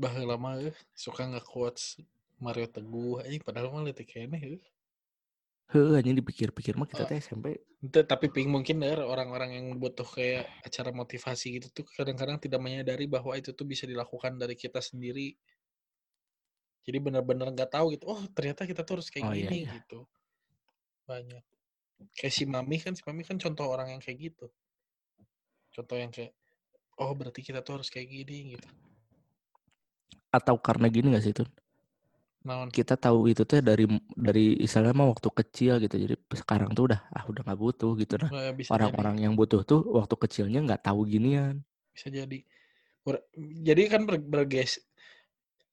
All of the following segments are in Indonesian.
Baheula mah euy suka nge-quotes Mario Teguh anjing padahal mah leutik keneh euy. Heeh, anjing dipikir-pikir mah kita teh SMP Ente tapi ping mungkin der orang-orang yang butuh kayak acara motivasi gitu tuh kadang-kadang tidak menyadari bahwa itu tuh bisa dilakukan dari kita sendiri. Jadi benar-benar nggak tahu gitu. Oh ternyata kita tuh harus kayak Oh, iya, gini iya. gitu. Banyak. Kayak si Mami kan si Mami kan contoh orang yang kayak gitu. Contoh yang kayak oh berarti kita tuh harus kayak gini gitu. Atau karena gini gak sih Tun? Naon? Kita tahu itu teh dari dari istilahnya mah waktu kecil gitu. Jadi sekarang tuh udah ah udah nggak butuh gitu nah. Orang-orang yang butuh tuh waktu kecilnya nggak tahu ginian. Bisa jadi. Ber- jadi kan ber- berges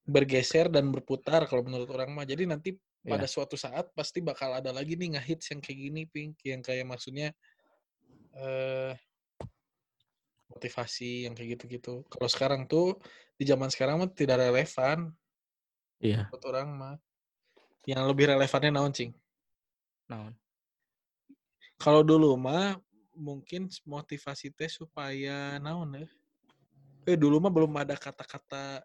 bergeser dan berputar kalau menurut orang mah. Jadi nanti pada suatu saat pasti bakal ada lagi nih ngehits yang kayak gini pink yang kayak maksudnya eh motivasi yang kayak gitu-gitu. Kalau sekarang tuh di zaman sekarang mah tidak relevan Iya. buat orang mah. Yang lebih relevannya naon cing? Nah, Kalau dulu mah mungkin motivasi teh supaya naon ya? Eh dulu mah belum ada kata-kata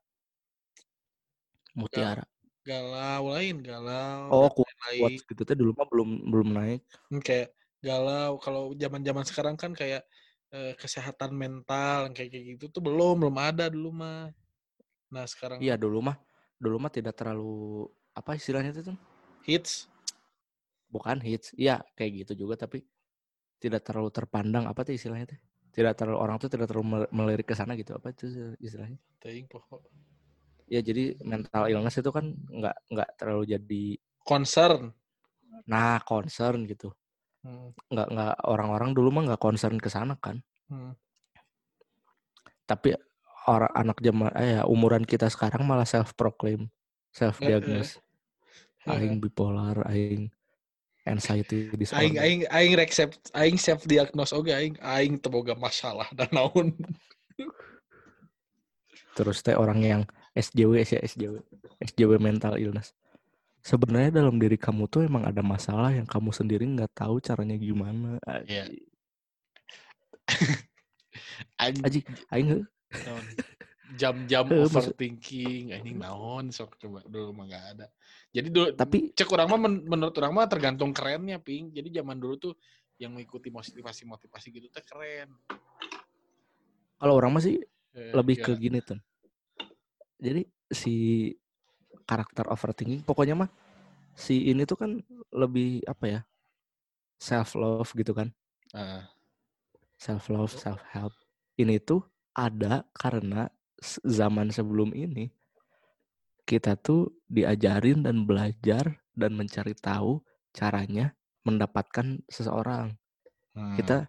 mutiara. galau lain, galau Oh, lain-lain. quotes gitu teh dulu mah belum belum naik. Hmm, kayak galau kalau zaman-zaman sekarang kan kayak eh, kesehatan mental kayak kayak gitu tuh belum belum ada dulu mah. Nah, sekarang Iya dulu mah dulu mah tidak terlalu apa istilahnya itu hits Bukan hits. Iya, kayak gitu juga tapi tidak terlalu terpandang apa tuh istilahnya teh? Tidak terlalu orang tuh tidak terlalu mel- melirik ke sana gitu. Apa itu istilahnya? pokok Ya jadi mental illness itu kan nggak nggak terlalu jadi concern. nah concern gitu. Hmm, Nggak nggak orang-orang dulu mah nggak concern ke sana kan. hmm. Tapi orang anak zaman eh ya, umuran kita sekarang malah self proclaim, self diagnose. Aing bipolar, aing anxiety disorder. Aing aing aing rek self aing self diagnose oge aing aing teu boga masalah dan naon. Terus teh orang yang SJW sih SJW, SJW mental illness. Sebenarnya dalam diri kamu tuh emang ada masalah yang kamu sendiri nggak tahu caranya gimana. Iya. Aji, Aing. Jam-jam overthinking anjing naon sok coba dulu mah enggak ada. Jadi dulu Tapi cek orang mah men- menurut orang mah tergantung kerennya ping jadi zaman dulu tuh yang mengikuti motivasi motivasi gitu teh keren kalau orang masih Eh, lebih iya. ke gini tuh. Jadi si karakter overthinking pokoknya mah si ini tuh kan lebih apa ya? self love gitu kan. Ah, Self love, self help. Ini tuh ada karena zaman sebelum ini kita tuh diajarin dan belajar dan mencari tahu caranya mendapatkan seseorang. hmm. Kita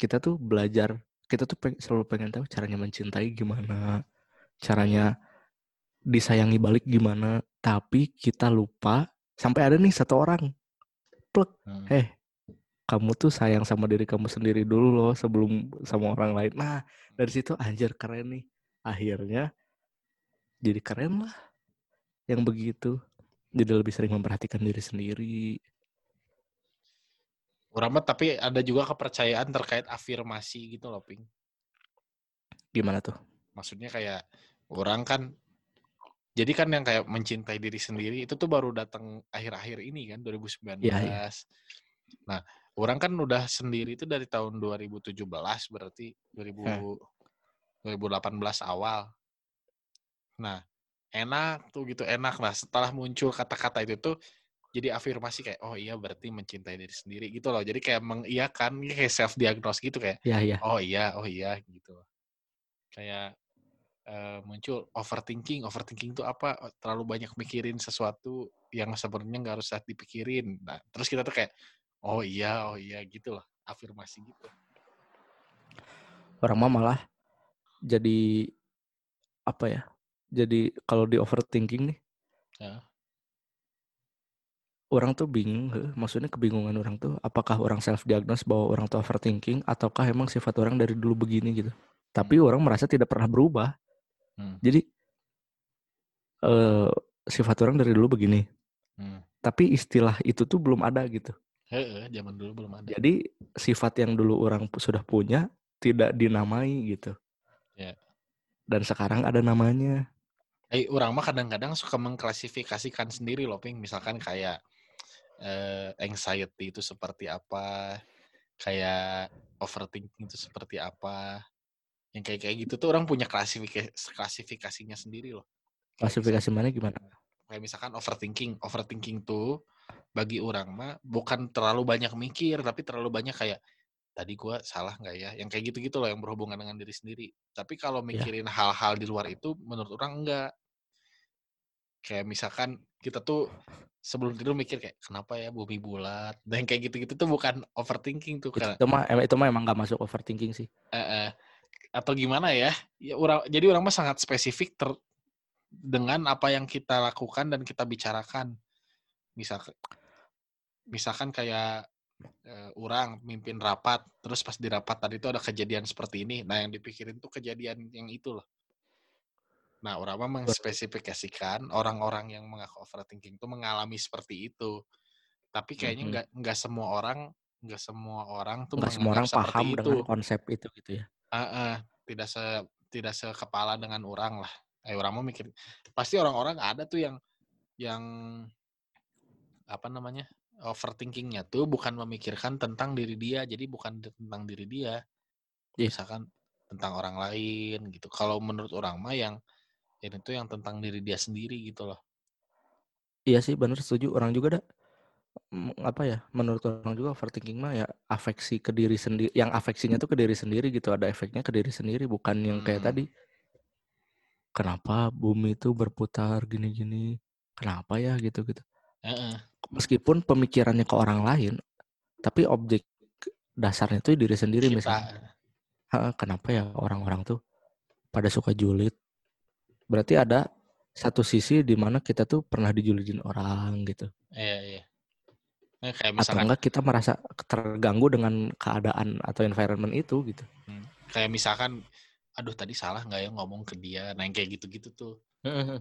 kita tuh belajar, kita tuh peng- selalu pengen tahu caranya mencintai gimana, caranya disayangi balik gimana, tapi kita lupa sampai ada nih satu orang, plek, Hmm. eh kamu tuh sayang sama diri kamu sendiri dulu loh sebelum sama orang lain. Nah dari situ anjir keren nih, akhirnya jadi keren lah yang begitu. Jadi lebih sering memperhatikan diri sendiri. Orang mah tapi ada juga kepercayaan terkait afirmasi gitu loh ping Gimana tuh? maksudnya kayak orang kan jadi kan yang kayak mencintai diri sendiri itu tuh baru datang akhir-akhir ini kan 2019 Iya, iya. nah orang kan udah sendiri itu dari tahun 2017 berarti 2000 Hmm. 2018 awal nah enak tuh gitu enak lah setelah muncul kata-kata itu tuh jadi afirmasi kayak oh iya berarti mencintai diri sendiri gitu loh jadi kayak mengiyakan kayak self diagnose gitu kayak Ya ya. oh iya oh iya gitu kayak eh, muncul overthinking overthinking itu apa Oh, terlalu banyak mikirin sesuatu yang sebenarnya nggak harus saat dipikirin nah terus kita tuh kayak oh iya oh iya gitu loh afirmasi gitu Orang mah malah jadi apa ya? Jadi kalau di overthinking nih, Ya. orang tuh bingung, maksudnya kebingungan orang tuh apakah orang self diagnose bahwa orang tuh overthinking ataukah emang sifat orang dari dulu begini gitu. Tapi orang merasa tidak pernah berubah. Hmm. Jadi eh sifat orang dari dulu begini. Hmm. Tapi istilah itu tuh belum ada gitu. Heeh, zaman dulu belum ada Jadi sifat yang dulu orang sudah punya tidak dinamai gitu. Ya. Dan sekarang ada namanya. Eh, orang mah kadang-kadang suka mengklasifikasikan sendiri loh, Ping. Misalkan kayak eh, anxiety itu seperti apa, kayak overthinking itu seperti apa. Yang kayak kayak gitu tuh orang punya klasifikasi klasifikasinya sendiri loh. Klasifikasi mana gimana? kayak misalkan overthinking overthinking tuh bagi orang mah bukan terlalu banyak mikir tapi terlalu banyak kayak tadi gua salah nggak ya yang kayak gitu gitu loh yang berhubungan dengan diri sendiri tapi kalau Ya. mikirin hal-hal di luar itu menurut orang enggak kayak misalkan kita tuh sebelum tidur mikir kayak kenapa ya bumi bulat dan kayak gitu-gitu tuh bukan overthinking tuh karena Itu mah itu mah emang nggak masuk overthinking sih. eh, eh, atau gimana ya? Ya orang jadi orang mah sangat spesifik ter dengan apa yang kita lakukan dan kita bicarakan. Misalkan misalkan kayak eh, orang mimpin rapat terus pas di rapat tadi itu ada kejadian seperti ini. Nah yang dipikirin tuh kejadian yang itu loh. Nah orang mah mengspesifikasikan orang-orang yang mengaku overthinking itu mengalami seperti itu. Tapi kayaknya nggak nggak semua orang nggak semua orang tuh Nggak semua orang paham itu. dengan konsep itu gitu ya. Heeh, tidak se tidak sekepala dengan orang lah. Eh orang mau mikir pasti orang-orang ada tuh yang yang apa namanya? overthinkingnya tuh bukan memikirkan tentang diri dia, jadi bukan tentang diri dia. Iya. Misalkan tentang orang lain gitu. Kalau menurut orang mah yang ini tuh yang tentang diri dia sendiri gitu loh. Iya sih bener setuju orang juga dah apa ya menurut orang juga overthinking mah ya afeksi ke diri sendiri yang afeksinya tuh ke diri sendiri gitu ada efeknya ke diri sendiri bukan yang kayak Hmm. tadi. Kenapa bumi itu berputar gini-gini? Kenapa ya gitu gitu. Heeh. meskipun pemikirannya ke orang lain tapi objek dasarnya tuh diri sendiri Kita misalnya. "Ha, kenapa ya orang-orang tuh pada suka julid? Berarti ada satu sisi di mana kita tuh pernah dijulitin orang gitu. Iya iya. Nah, kayak atau misalkan enggak kita merasa terganggu dengan keadaan atau environment itu gitu. Hmm, kayak misalkan aduh tadi salah nggak ya ngomong ke dia. Nah, yang kayak gitu-gitu tuh. Hmm,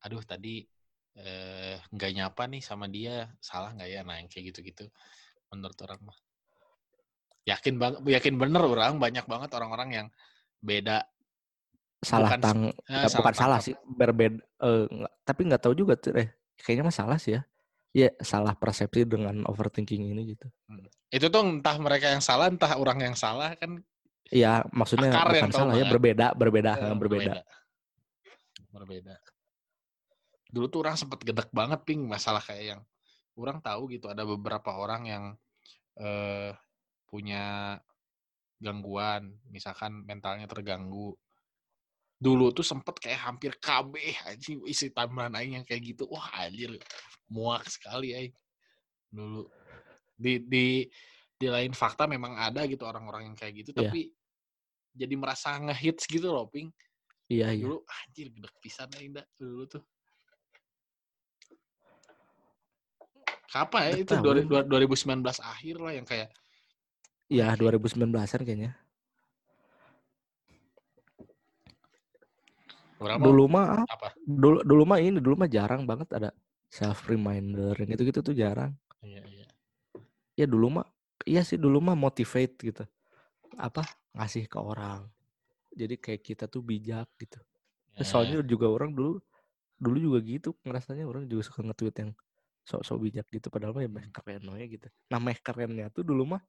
aduh tadi eh, nggak nyapa nih sama dia salah nggak ya? Nah yang kayak gitu-gitu menurut orang mah. Yakin bang yakin bener orang. Banyak banget orang-orang yang beda. Salah Bukan- tang eh, ya, bukan salah sih berbeda eh, tapi nggak tahu juga tuh eh kayaknya mah salah sih ya ya salah persepsi dengan overthinking ini gitu. Itu tuh entah mereka yang salah entah orang yang salah kan ya maksudnya Akar bukan salah ya banget. berbeda berbeda eh, berbeda. Berbeda. Dulu tuh orang sempet gedek banget ping masalah kayak yang orang tahu gitu ada beberapa orang yang eh, punya gangguan misalkan mentalnya terganggu dulu tuh sempet kayak hampir KB anjing isi tambahan aing yang kayak gitu wah anjir muak sekali aing dulu di di di lain fakta memang ada gitu orang-orang yang kayak gitu Iya. tapi jadi merasa ngehits gitu loh ping iya iya dulu anjir gedek pisan aing dah dulu tuh kapan ya itu tahu. dua- dua- 2019 akhir lah yang kayak ya Oke. 2019an kayaknya berapa? Dulu mah apa? dulu dulu mah ini dulu mah jarang banget ada self reminder yang gitu gitu tuh jarang. Iya iya. Ya dulu mah iya sih dulu mah motivate gitu. Apa? Ngasih ke orang. Jadi kayak kita tuh bijak gitu. Ya, soalnya juga orang dulu dulu juga gitu ngerasanya orang juga suka nge-tweet yang sok-sok bijak gitu padahal mah ya meh keren we gitu. Nah meh kerennya tuh dulu mah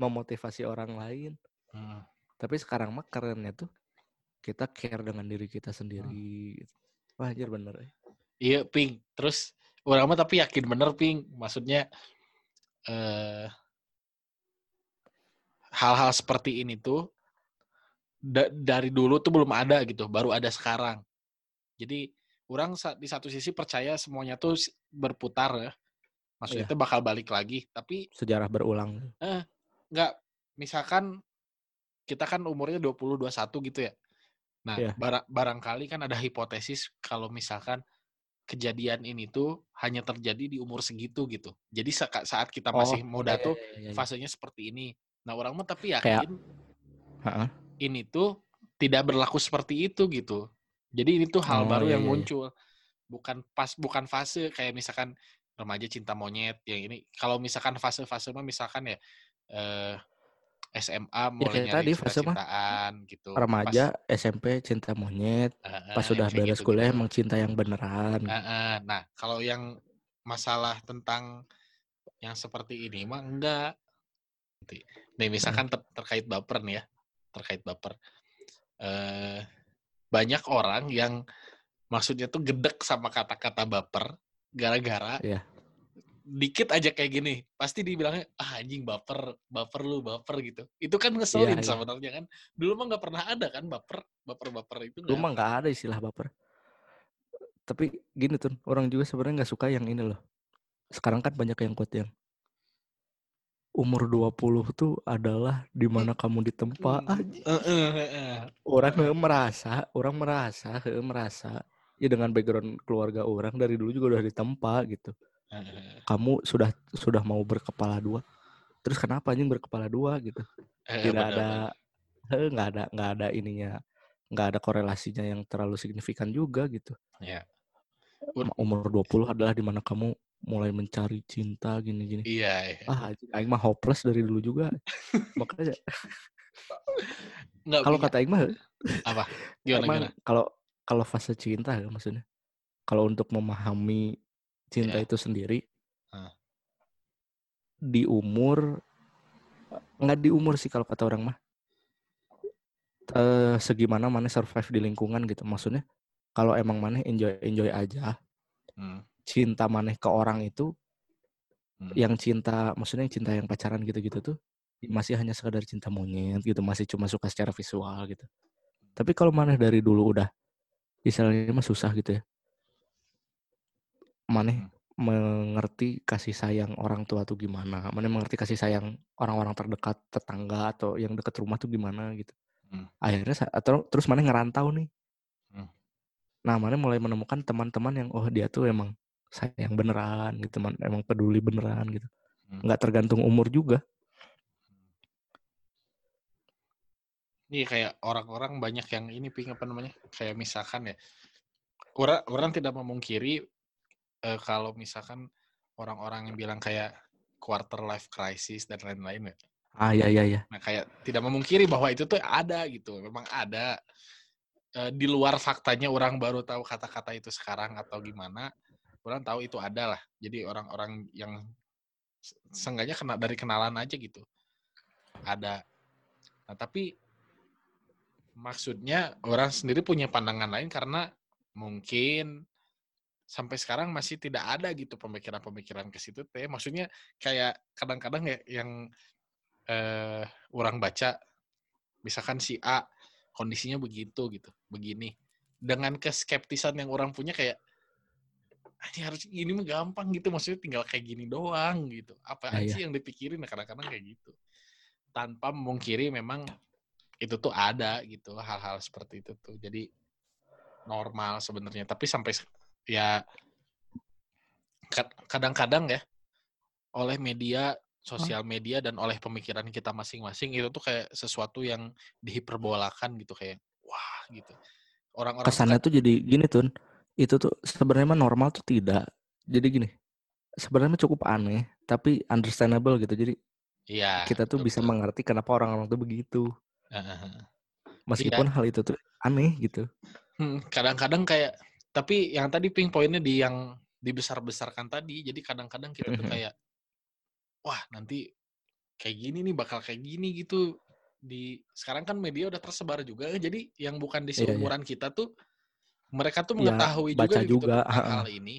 memotivasi orang lain. Hmm. tapi sekarang mah kerennya tuh kita care dengan diri kita sendiri gitu. wah anjir bener eh. Iya, Ping. Terus orang mah tapi yakin bener, Ping. Maksudnya eh hal-hal seperti ini tuh da- dari dulu tuh belum ada gitu, baru ada sekarang. Jadi orang di satu sisi percaya semuanya tuh berputar ya. Maksudnya Iya. itu bakal balik lagi, tapi sejarah berulang nggak misalkan kita kan umurnya 20 21 gitu ya. Nah, Iya. bara- barangkali kan ada hipotesis kalau misalkan kejadian ini tuh hanya terjadi di umur segitu gitu. Jadi saat kita masih muda iya, tuh iya, iya, iya. fasenya seperti ini. Nah, orang mah tapi Kayak- yakin Ha-ha. ini tuh tidak berlaku seperti itu gitu. Jadi ini tuh hal Oh, baru iya, yang iya, iya. muncul. Bukan pas bukan fase kayak misalkan remaja cinta monyet yang ini. Kalau misalkan fase-fase mah misalkan ya eh SMA Ya mulai kayak nyari tadi fase cinta-cintaan gitu. Pas remaja, SMP cinta monyet, pas Heeh, sudah yang kayak beres kuliah gitu-gitu. emang cinta yang beneran. Heeh. Nah, kalau yang masalah tentang yang seperti ini mah enggak. Gitu. Nih misalkan ter- terkait baper nih ya, terkait baper. Eh banyak orang yang maksudnya tuh gedek sama kata-kata baper gara-gara Iya. Dikit aja kayak gini pasti dibilangnya ah anjing baper baper lu baper gitu itu kan Iya, ngeselin iya. sebenarnya kan dulu mah nggak pernah ada kan baper baper baper itu Lu nggak mah nggak ada istilah baper. Tapi gini tuh, orang juga sebenarnya nggak suka yang ini loh. Sekarang kan banyak yang quote yang umur 20 tuh adalah di mana kamu ditempa. Hmm, eh. Orang merasa, orang merasa, merasa ya dengan background keluarga orang dari dulu juga udah ditempa gitu. Kamu sudah sudah mau berkepala dua. Terus kenapa anjing berkepala dua gitu? Tidak bener, ada nggak ada nggak ada ininya nggak ada korelasinya yang terlalu signifikan juga gitu. ya Umur 20 adalah di mana kamu mulai mencari cinta gini-gini. iya iya. Ah, aing mah hopeless dari dulu juga. Makanya kalau kata aing mah apa gimana kalau kalau fase cinta ya maksudnya. Kalau untuk memahami cinta ya itu sendiri Hah. di umur nggak di umur sih kalau kata orang mah. Eh segimana mana survive di lingkungan gitu. Maksudnya kalau emang mana enjoy enjoy aja, Hmm, cinta maneh ke orang itu hmm. yang cinta maksudnya yang cinta yang pacaran gitu-gitu tuh masih hanya sekadar cinta monyet gitu masih cuma suka secara visual gitu tapi kalau maneh dari dulu udah istilahnya mah susah gitu ya maneh Hmm. mengerti kasih sayang orang tua tuh gimana maneh mengerti kasih sayang orang-orang terdekat tetangga atau yang deket rumah tuh gimana gitu Hmm. akhirnya atau terus maneh ngerantau nih Hmm. nah maneh mulai menemukan teman-teman yang oh dia tuh emang sayang beneran gitu man emang peduli beneran gitu Hmm. nggak tergantung umur juga Iya kayak orang-orang banyak yang ini ping apa namanya kayak misalkan ya orang orang tidak memungkiri eh, kalau misalkan orang-orang yang bilang kayak quarter life crisis dan lain-lain ya. ah ya ya ya Nah kayak tidak memungkiri bahwa itu tuh ada gitu, memang ada Eh, di luar faktanya orang baru tahu kata-kata itu sekarang atau gimana, orang tahu itu ada lah. Jadi orang-orang yang se- seenggaknya kena dari kenalan aja gitu ada. Nah tapi maksudnya orang sendiri punya pandangan lain karena mungkin sampai sekarang masih tidak ada gitu pemikiran-pemikiran ke situ teh. Maksudnya kayak kadang-kadang ya yang eh, orang baca misalkan si A kondisinya begitu gitu, begini. Dengan keskeptisan yang orang punya kayak ini harus gini mah gampang gitu maksudnya tinggal kayak gini doang gitu. Apaan Ya, ya. sih yang dipikirin Nah, kadang-kadang kayak gitu. Tanpa memungkiri memang itu tuh ada gitu hal-hal seperti itu tuh. Jadi normal sebenarnya tapi sampai ya kad- kadang-kadang ya oleh media sosial media dan oleh pemikiran kita masing-masing itu tuh kayak sesuatu yang dihiperbolakan gitu kayak wah gitu. Orang-orang tuh kesannya kan- tuh jadi gini tun. Itu tuh sebenarnya mah normal tuh tidak. Jadi gini sebenarnya cukup aneh tapi understandable gitu. Jadi iya kita tuh betul, bisa betul. mengerti kenapa orang-orang tuh begitu. Heeh. meskipun hal itu tuh aneh gitu. Hmm, kadang-kadang kayak tapi yang tadi ping poinnya di yang dibesar-besarkan tadi jadi kadang-kadang kita tuh Mhm. kayak wah nanti kayak gini nih bakal kayak gini gitu di sekarang kan media udah tersebar juga jadi yang bukan di Iya, iya. seumuran kita tuh mereka tuh Ya, mengetahui juga, gitu juga, heeh. hal ini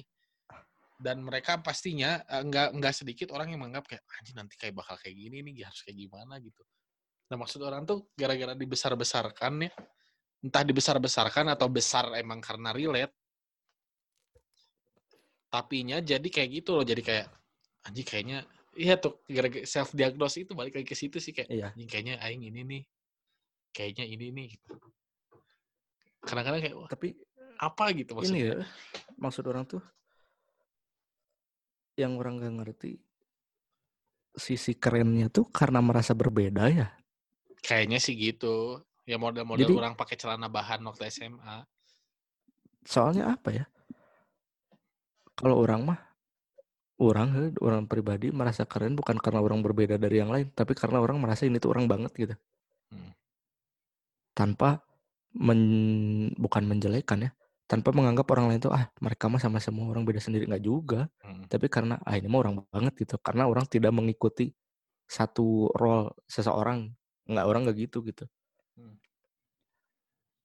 dan mereka pastinya eh, nggak nggak sedikit orang yang menganggap kayak anjing nanti kayak bakal kayak gini nih harus kayak gimana gitu nah maksud orang tuh gara-gara dibesar-besarkan ya entah dibesar-besarkan atau besar emang karena relate tapinya jadi kayak gitu loh jadi kayak anjing kayaknya iya tuh gara-gara self diagnose itu balik lagi ke situ sih kayak Iya. anjing kayaknya aing ini nih kayaknya ini nih gitu. kadang-kadang kayak wah, tapi apa? gitu ini maksudnya. ya maksud orang tuh yang orang gak ngerti sisi kerennya tuh karena merasa berbeda ya. Kayaknya sih gitu. Ya model-model orang pakai celana bahan waktu SMA soalnya apa ya kalau orang mah orang he, orang pribadi merasa keren bukan karena orang berbeda dari yang lain tapi karena orang merasa ini tuh orang banget gitu. Hmm. tanpa men, bukan menjelekan ya tanpa menganggap orang lain tuh ah mereka mah sama semua orang beda sendiri. Nggak juga Hmm. tapi karena ah ini mah orang banget gitu. Karena orang tidak mengikuti satu role seseorang nggak orang nggak gitu gitu.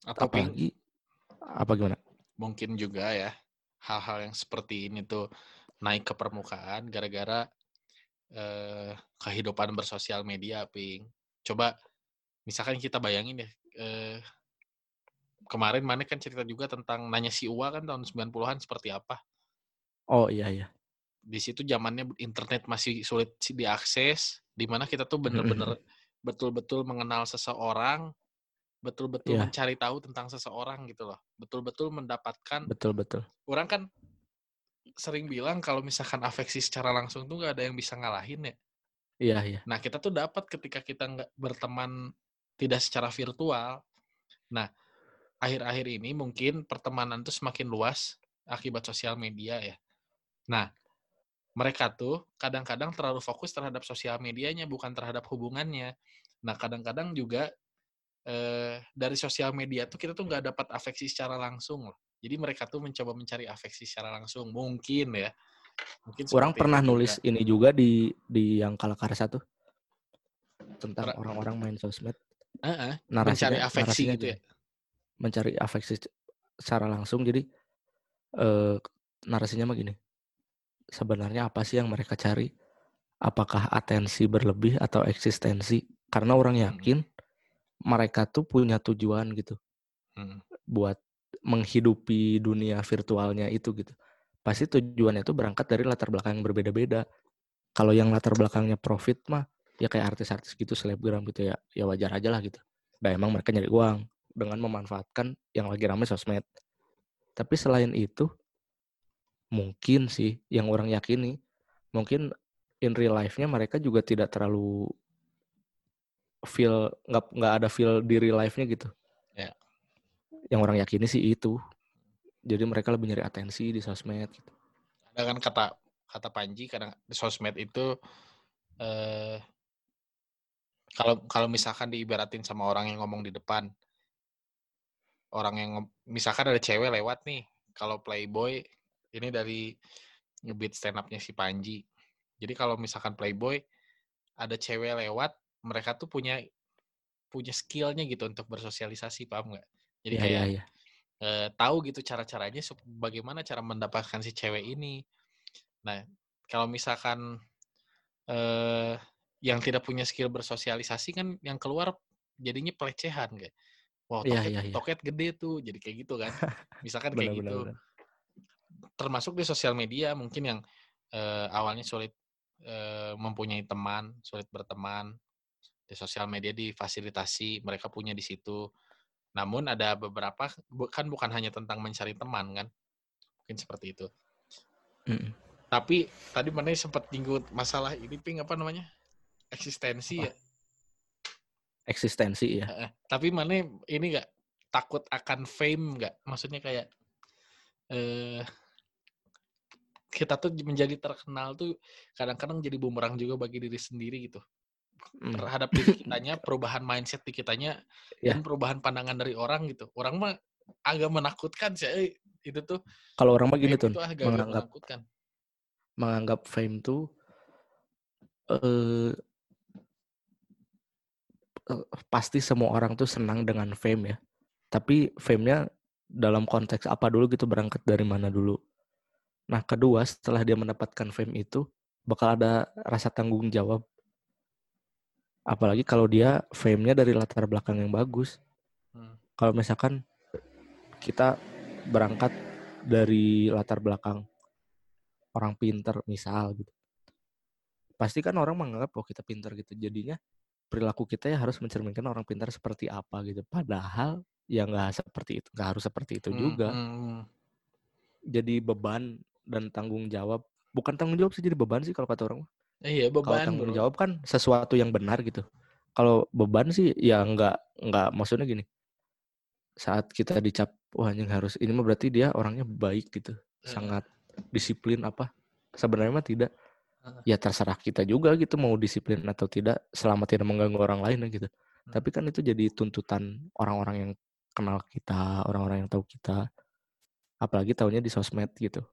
Atau Ping, apalagi apa gimana? Mungkin juga ya hal-hal yang seperti ini tuh naik ke permukaan gara-gara eh, kehidupan bersosial media, Ping. Coba misalkan kita bayangin ya, eh, kemarin mana kan cerita juga tentang nanya si Uwa kan tahun 90-an seperti apa. oh iya iya Di situ zamannya internet masih sulit diakses, di mana kita tuh bener-bener betul-betul mengenal seseorang, betul-betul Iya. mencari tahu tentang seseorang gitu loh. Betul-betul mendapatkan betul betul orang kan sering bilang kalau misalkan afeksi secara langsung tuh nggak ada yang bisa ngalahin ya. iya iya Nah kita tuh dapat ketika kita nggak berteman tidak secara virtual. Nah akhir-akhir ini mungkin pertemanan tuh semakin luas akibat sosial media ya. Nah mereka tuh kadang-kadang terlalu fokus terhadap sosial medianya bukan terhadap hubungannya. Nah kadang-kadang juga eh, dari sosial media tuh kita tuh nggak dapat afeksi secara langsung loh. Jadi mereka tuh mencoba mencari afeksi secara langsung mungkin ya. Mungkin orang pernah itu juga. nulis ini juga di di yang kalakarsa tuh tentang orang-orang main sosmed Heeh, narasinya mencari afeksi narasinya gitu ya. mencari afeksi secara langsung jadi eh narasinya mah gini sebenarnya apa sih yang mereka cari apakah atensi berlebih atau eksistensi karena orang Hmm. Mereka tuh punya tujuan gitu Hmm. buat menghidupi dunia virtualnya itu gitu. Pasti tujuannya itu berangkat dari latar belakang yang berbeda-beda. Kalau yang latar belakangnya profit mah ya kayak artis-artis gitu selebgram gitu ya ya wajar aja lah gitu. Nah emang mereka nyari uang dengan memanfaatkan yang lagi rame sosmed. Tapi selain itu mungkin sih yang orang yakini mungkin in real life-nya mereka juga tidak terlalu feel nggak nggak ada feel di real life-nya gitu Ya. yang orang yakini sih itu jadi mereka lebih nyari atensi di sosmed gitu. Ada kan kata kata Panji kadang di sosmed itu eh kalau kalau misalkan diibaratin sama orang yang ngomong di depan orang yang misalkan ada cewek lewat nih kalau playboy ini dari ngebit stand up-nya si Panji jadi kalau misalkan playboy ada cewek lewat mereka tuh punya punya skillnya gitu untuk bersosialisasi paham nggak jadi Iya, kayak iya, iya. eh, tahu gitu cara-caranya sup- bagaimana cara mendapatkan si cewek ini. Nah, kalau misalkan eh yang tidak punya skill bersosialisasi kan yang keluar jadinya pelecehan kayak. Wow, Iya, toket, iya, iya. toket gede tuh, jadi kayak gitu kan. Misalkan kayak benar, gitu. benar. Termasuk di sosial media mungkin yang eh, awalnya sulit eh, mempunyai teman, sulit berteman. Di sosial media difasilitasi, mereka punya di situ. Namun ada beberapa kan bukan hanya tentang mencari teman kan. Mungkin seperti itu. Mm-mm. Tapi tadi mana sempat nyinggung masalah ini ping apa namanya? Eksistensi Apa? ya. Eksistensi ya. Tapi mana ini nggak takut akan fame nggak? Maksudnya kayak eh kita tuh menjadi terkenal tuh kadang-kadang jadi bumerang juga bagi diri sendiri gitu. Mm. Terhadap diri kitanya, perubahan mindset di kitanya Ya. dan perubahan pandangan dari orang gitu. Orang mah agak menakutkan sih eh, itu tuh. Kalau orang mah gini tuh menganggap menakutkan. menganggap fame tuh eh eh, pasti semua orang tuh senang dengan fame ya. Tapi fame-nya dalam konteks apa dulu gitu berangkat dari mana dulu. Nah, kedua setelah dia mendapatkan fame itu bakal ada rasa tanggung jawab. Apalagi kalau dia fame-nya dari latar belakang yang bagus. Hmm. Kalau misalkan kita berangkat dari latar belakang orang pinter misal gitu. Pasti kan orang menganggap oh kita pinter gitu. Jadinya perilaku kita ya harus mencerminkan orang pintar seperti apa gitu. Padahal ya nggak seperti itu, nggak harus seperti itu Hmm, juga. hmm, hmm. Jadi beban dan tanggung jawab. Bukan tanggung jawab sih jadi beban sih kalau kata orang. Iya Kalau beban tanggung bro. jawab kan sesuatu yang benar gitu. Kalau beban sih ya nggak nggak maksudnya gini. Saat kita dicap wah anjing harus ini mah berarti dia orangnya baik gitu. Heeh. Sangat disiplin apa. sebenarnya mah tidak ya terserah kita juga gitu mau disiplin atau tidak selama tidak mengganggu orang lain ya gitu Hmm. tapi kan itu jadi tuntutan orang-orang yang kenal kita orang-orang yang tahu kita apalagi tahunya di sosmed gitu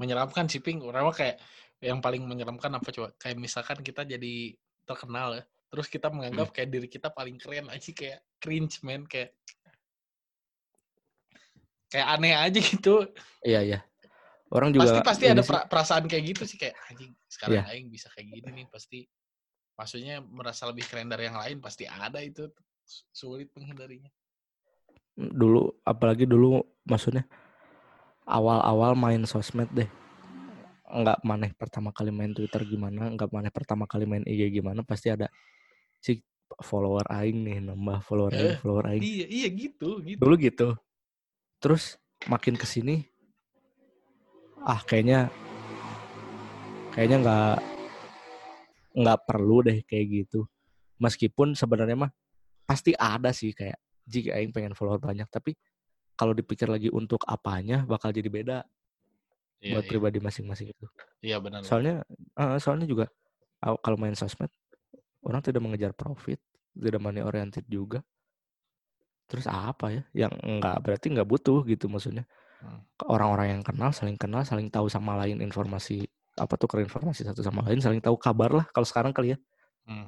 menyeramkan sih ping orang kayak yang paling menyeramkan apa coba? Kayak misalkan kita jadi terkenal ya terus kita menganggap Hmm. kayak diri kita paling keren aja kayak cringe man kayak kayak aneh aja gitu. Iya iya. Orang juga pasti pasti ada sih, perasaan kayak gitu sih kayak anjing sekarang Iya. aing bisa kayak gini nih pasti maksudnya merasa lebih keren dari yang lain pasti ada itu Su- sulit menghindarinya. Dulu apalagi dulu maksudnya awal-awal main sosmed deh nggak maneh pertama kali main Twitter gimana nggak maneh pertama kali main IG gimana pasti ada si follower aing nih nambah follower aing Eh, follower aing. iya iya gitu gitu. Dulu gitu. Terus makin ke sini ah kayaknya kayaknya nggak nggak perlu deh kayak gitu. Meskipun sebenarnya mah pasti ada sih kayak jika aing pengen follower banyak tapi kalau dipikir lagi untuk apanya bakal jadi beda iya, buat iya. pribadi masing-masing itu iya benar soalnya eh, soalnya juga kalau main sosmed orang tidak mengejar profit tidak money oriented juga terus apa ya yang enggak berarti nggak butuh gitu maksudnya Hmm. orang-orang yang kenal saling kenal saling tahu sama lain informasi apa tuh informasi satu sama lain saling tahu kabar lah kalau sekarang kali ya Hmm.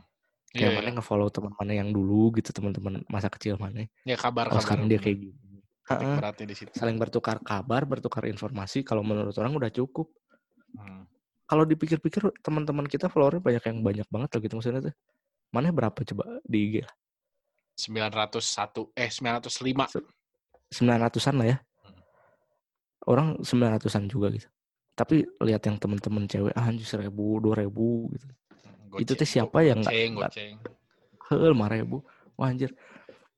kayak Iya, mana iya. nge-follow teman mana yang dulu gitu teman-teman masa kecil mana ya kabar kalau sekarang dia kayak gini Titik beratnya di situ. Saling bertukar kabar bertukar informasi kalau menurut orang udah cukup. Hmm. kalau dipikir-pikir teman-teman kita followernya banyak yang banyak banget loh gitu maksudnya tuh. Mana berapa coba di IG 901 eh 905 900-an lah ya. Hmm. orang 900-an juga gitu. Tapi lihat yang teman-teman cewek ah anjir seribu dua ribu gitu. Hmm, Itu teh goceng, siapa yang nggak- goceng, goceng. lima ribu. Wah anjir.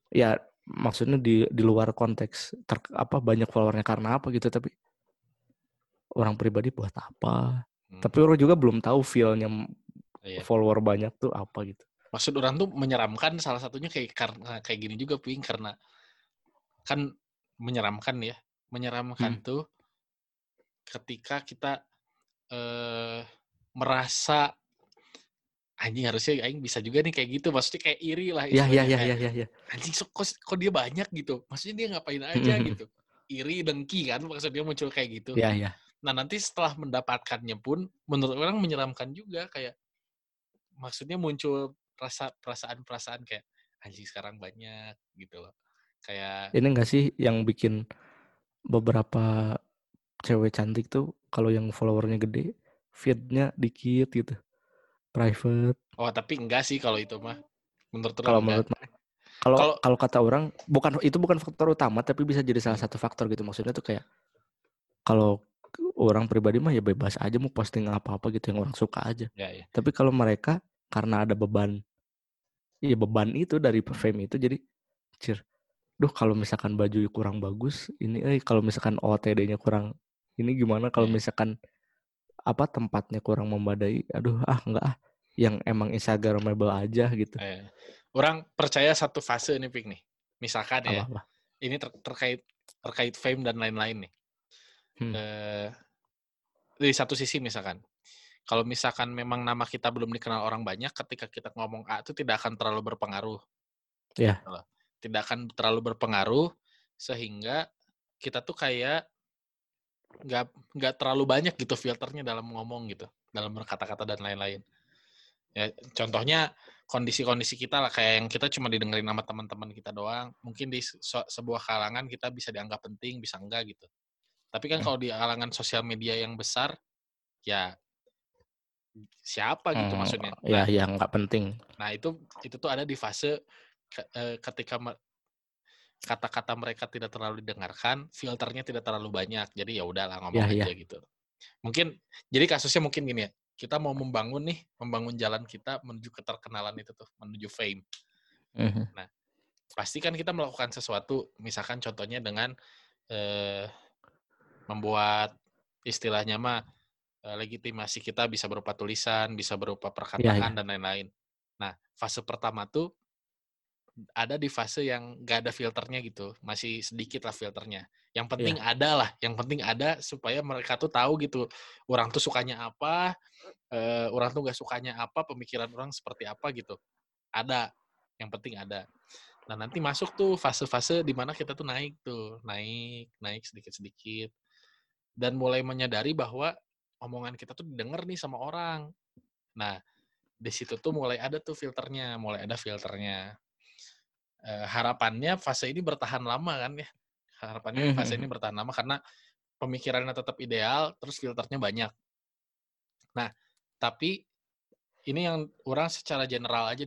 Ya maksudnya di di luar konteks ter- apa banyak followernya karena apa gitu tapi orang pribadi buat apa Hmm. tapi orang juga belum tahu feelnya Iya. follower banyak tuh apa gitu maksud orang tuh menyeramkan salah satunya kayak karena kayak gini juga ping karena kan menyeramkan ya menyeramkan tuh ketika kita eh merasa anjing harusnya aing bisa juga nih kayak gitu. Maksudnya kayak iri lah ya ya ya ya ya ya anjing so- kok, kok dia banyak gitu? Maksudnya dia ngapain aja gitu? Iri dengki kan maksudnya muncul kayak gitu. Ya ya Nah nanti setelah mendapatkannya pun menurut orang menyeramkan juga kayak maksudnya muncul rasa perasaan-perasaan kayak anjing sekarang banyak gitu loh. Kayak ini enggak sih yang bikin beberapa cewek cantik tuh kalau yang followernya gede feednya dikit gitu private. Oh tapi enggak sih kalau itu mah. Menurut kalau menurut kalau Kalau- kata orang bukan itu bukan faktor utama tapi bisa jadi salah satu faktor gitu. Maksudnya tuh kayak kalau orang pribadi mah ya bebas aja mau posting apa-apa gitu yang orang suka aja. Ya ya. tapi kalau mereka karena ada beban ya beban itu dari fame itu jadi cir duh kalau misalkan baju kurang bagus ini eh kalau misalkan OTD-nya kurang ini gimana? Kalau Iya. misalkan apa tempatnya kurang memadai aduh ah enggak ah yang emang instagramable aja gitu Eh, orang percaya satu fase nih Pik nih. Misalkan ya, apa ini ter- terkait terkait fame dan lain-lain nih. Hmm. Eh, dari satu sisi misalkan, kalau misalkan memang nama kita belum dikenal orang banyak, ketika kita ngomong A itu tidak akan terlalu berpengaruh. Ya. Gitu loh. Tidak akan terlalu berpengaruh sehingga kita tuh kayak nggak nggak terlalu banyak gitu filternya dalam ngomong gitu, dalam berkata-kata dan lain-lain. Ya, contohnya kondisi-kondisi kita lah kayak yang kita cuma didengerin sama teman-teman kita doang. Mungkin di se- sebuah kalangan kita bisa dianggap penting, bisa enggak gitu. Tapi kan Hmm. kalau di kalangan sosial media yang besar, ya siapa gitu Hmm, maksudnya. ya Nah, ya nggak penting nah itu itu tuh ada di fase ke- eh, ketika me- kata-kata mereka tidak terlalu didengarkan, filternya tidak terlalu banyak. Jadi ya udahlah ngomong Ya, aja gitu. Mungkin jadi kasusnya mungkin gini ya. Kita mau membangun nih, membangun jalan kita menuju keterkenalan itu tuh, menuju fame. Mhm. pasti kan kita melakukan sesuatu, misalkan contohnya dengan eh, membuat istilahnya mah eh, legitimasi kita bisa berupa tulisan, bisa berupa perkataan ya. dan lain-lain. Nah, fase pertama tuh ada di fase yang gak ada filternya gitu, masih sedikit lah filternya. Yang penting yeah. ada lah, yang penting ada supaya mereka tuh tahu gitu, orang tuh sukanya apa, uh, orang tuh gak sukanya apa, pemikiran orang seperti apa gitu. Ada, yang penting ada. Nah nanti masuk tuh fase-fase di mana kita tuh naik tuh, naik, naik sedikit-sedikit, dan mulai menyadari bahwa omongan kita tuh didengar nih sama orang. Nah di situ tuh mulai ada tuh filternya, mulai ada filternya harapannya fase ini bertahan lama kan ya. Harapannya mm-hmm. fase ini bertahan lama karena pemikirannya tetap ideal, terus filternya banyak. Nah, tapi ini yang orang secara general aja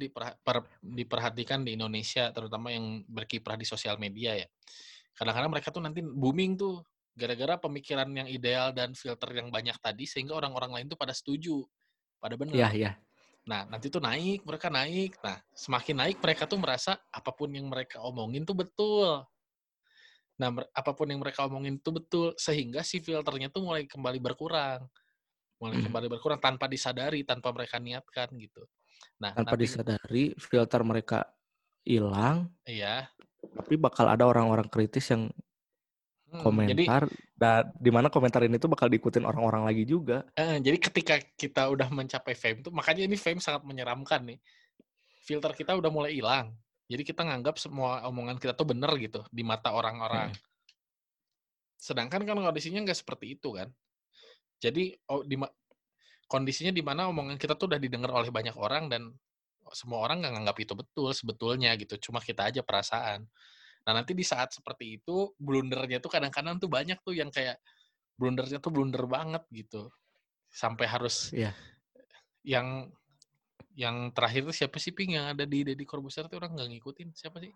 diperhatikan di Indonesia, terutama yang berkiprah di sosial media ya. Kadang-kadang mereka tuh nanti booming tuh gara-gara pemikiran yang ideal dan filter yang banyak tadi sehingga orang-orang lain tuh pada setuju, pada benar. Iya, iya. Nah, nanti tuh naik, mereka naik. Nah, semakin naik mereka tuh merasa apa pun yang mereka omongin tuh betul. Nah, apa pun yang mereka omongin tuh betul sehingga si filternya tuh mulai kembali berkurang. Mulai hmm. kembali berkurang tanpa disadari, tanpa mereka niatkan gitu. Nah, tanpa nanti, disadari filter mereka hilang. Iya. Tapi bakal ada orang-orang kritis yang komentar jadi, dan di mana komentar ini tuh bakal diikutin orang-orang lagi juga. Eh, jadi ketika kita udah mencapai fame tuh makanya ini fame sangat menyeramkan nih. Filter kita udah mulai hilang. Jadi kita nganggap semua omongan kita tuh bener gitu di mata orang-orang. Hmm. Sedangkan kan kondisinya nggak seperti itu kan. Jadi oh, di kondisinya di mana omongan kita tuh udah didengar oleh banyak orang dan semua orang nggak nganggap itu betul sebetulnya gitu. Cuma kita aja perasaan. Nah nanti di saat seperti itu blundernya tuh kadang-kadang tuh banyak tuh yang kayak blundernya tuh blunder banget gitu. Sampai harus yeah. yang yang terakhir tuh siapa sih ping yang ada di Deddy Corbuzier tuh orang nggak ngikutin? Siapa sih?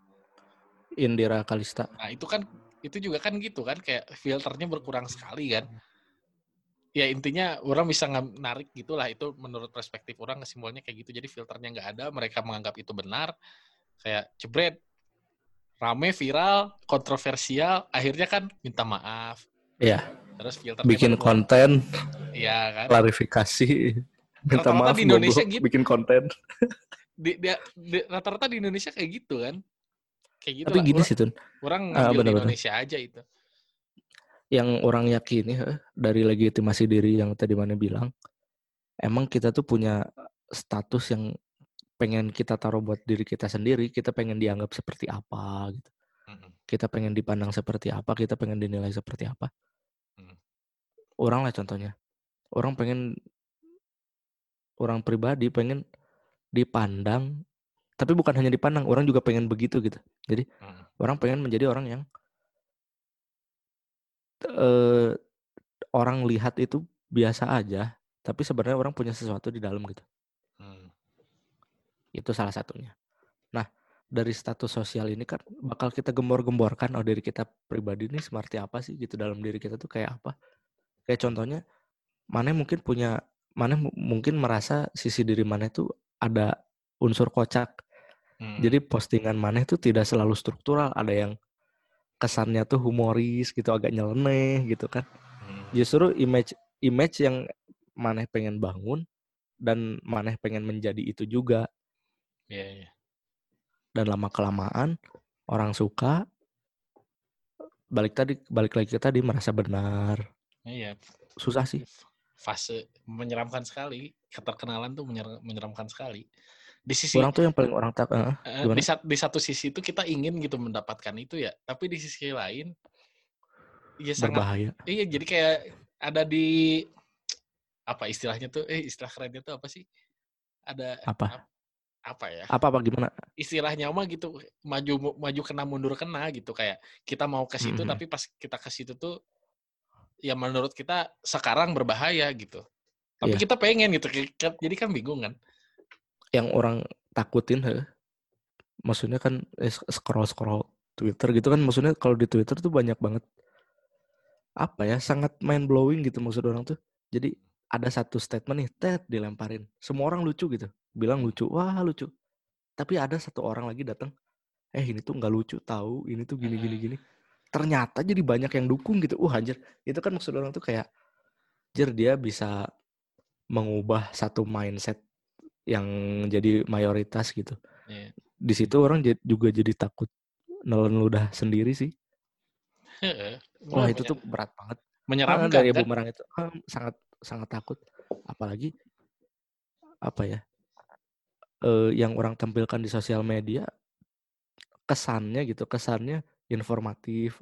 Indira Kalista. Nah itu kan itu juga kan gitu kan kayak filternya berkurang sekali kan. Ya intinya orang bisa narik gitulah itu menurut perspektif orang kesimpulannya kayak gitu. Jadi filternya nggak ada mereka menganggap itu benar. Kayak jebret rame viral kontroversial akhirnya kan minta maaf Iya. Terus filter bikin konten. Iya kan. Klarifikasi. Minta rata -rata maaf di Indonesia gitu. bikin konten. Di, di, di, rata-rata di Indonesia kayak gitu kan. Kayak gitu. Tapi lah. gini sih Tun. Orang ah, uh, bener -bener. di Indonesia aja itu. Yang orang yakini dari legitimasi diri yang tadi mana bilang, emang kita tuh punya status yang pengen kita taruh buat diri kita sendiri, kita pengen dianggap seperti apa gitu. Mm-hmm. Kita pengen dipandang seperti apa, kita pengen dinilai seperti apa. Orang lah contohnya. Orang pengen orang pribadi pengen dipandang tapi bukan hanya dipandang, orang juga pengen begitu gitu. Jadi mm. orang pengen menjadi orang yang uh, orang lihat itu biasa aja, tapi sebenarnya orang punya sesuatu di dalam gitu. Itu salah satunya. Nah, dari status sosial ini kan bakal kita gembor-gemborkan oh diri kita pribadi ini seperti apa sih gitu dalam diri kita tuh kayak apa. Kayak contohnya mana mungkin punya mana mungkin merasa sisi diri mana tuh ada unsur kocak. Hmm. Jadi postingan mana itu tidak selalu struktural, ada yang kesannya tuh humoris gitu, agak nyeleneh gitu kan. Hmm. Justru image image yang mana pengen bangun dan mana pengen menjadi itu juga Iya, iya. Dan lama kelamaan orang suka balik tadi balik lagi ke tadi merasa benar. Iya. Susah sih. Fase menyeramkan sekali. Keterkenalan tuh menyer menyeramkan sekali. Di sisi orang tuh yang paling orang tak uh, di, di satu sisi itu kita ingin gitu mendapatkan itu ya, tapi di sisi lain ya sangat berbahaya. Iya, jadi kayak ada di apa istilahnya tuh eh istilah kerennya tuh apa sih? Ada apa? Apa ya? Apa apa gimana? Istilahnya mah gitu maju maju kena mundur kena gitu kayak kita mau ke situ mm -hmm. tapi pas kita ke situ tuh ya menurut kita sekarang berbahaya gitu. Tapi yeah. kita pengen gitu. Jadi kan bingung kan. Yang orang takutin he. Maksudnya kan eh, scroll-scroll Twitter gitu kan maksudnya kalau di Twitter tuh banyak banget apa ya sangat mind blowing gitu maksud orang tuh. Jadi ada satu statement nih, Ted dilemparin. Semua orang lucu gitu bilang lucu wah lucu tapi ada satu orang lagi datang eh ini tuh nggak lucu tahu ini tuh gini gini gini ternyata jadi banyak yang dukung gitu uh anjir itu kan maksud orang tuh kayak anjir dia bisa mengubah satu mindset yang jadi mayoritas gitu yeah. di situ orang juga jadi takut nelen ludah sendiri sih. Wah itu tuh berat banget. Ah, menyeramkan dari kan? bumerang itu ah, sangat sangat takut. Apalagi apa ya? eh, yang orang tampilkan di sosial media kesannya gitu, kesannya informatif,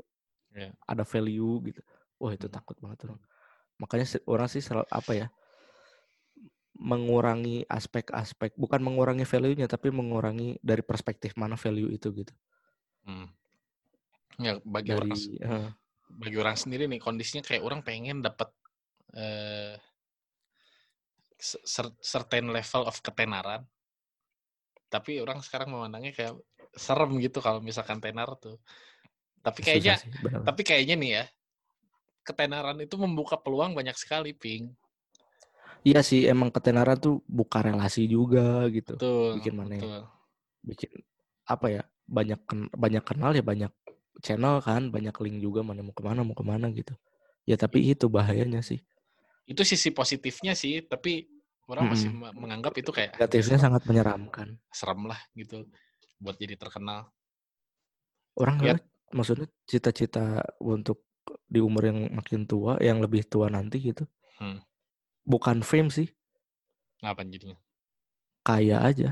Iya. ada value gitu. Wah itu Hmm. takut banget orang. Makanya orang sih selalu apa ya? mengurangi aspek-aspek bukan mengurangi value-nya tapi mengurangi dari perspektif mana value itu gitu. Hmm. Ya bagi Dari orang eh, bagi orang sendiri nih kondisinya kayak orang pengen dapat eh cer- certain level of ketenaran. Tapi orang sekarang memandangnya kayak serem gitu kalau misalkan tenar tuh. Tapi kayaknya sih tapi kayaknya nih ya ketenaran itu membuka peluang banyak sekali, Ping. Iya sih emang ketenaran tuh buka relasi juga gitu. Betul. Bikin mana ya? betul. Bikin apa ya? Banyak banyak kenal ya banyak channel kan, banyak link juga mana mau ke mana mau ke mana gitu. Ya tapi itu bahayanya sih. Itu sisi positifnya sih, tapi orang masih Mm-mm. me- menganggap itu kayak "Ah, Negatifnya serem, sangat menyeramkan. serem lah gitu buat jadi terkenal. Orang Ya. maksudnya cita-cita untuk di umur yang makin tua, yang lebih tua nanti gitu. Hmm. Bukan fame sih, Ngapain jadinya? kaya aja.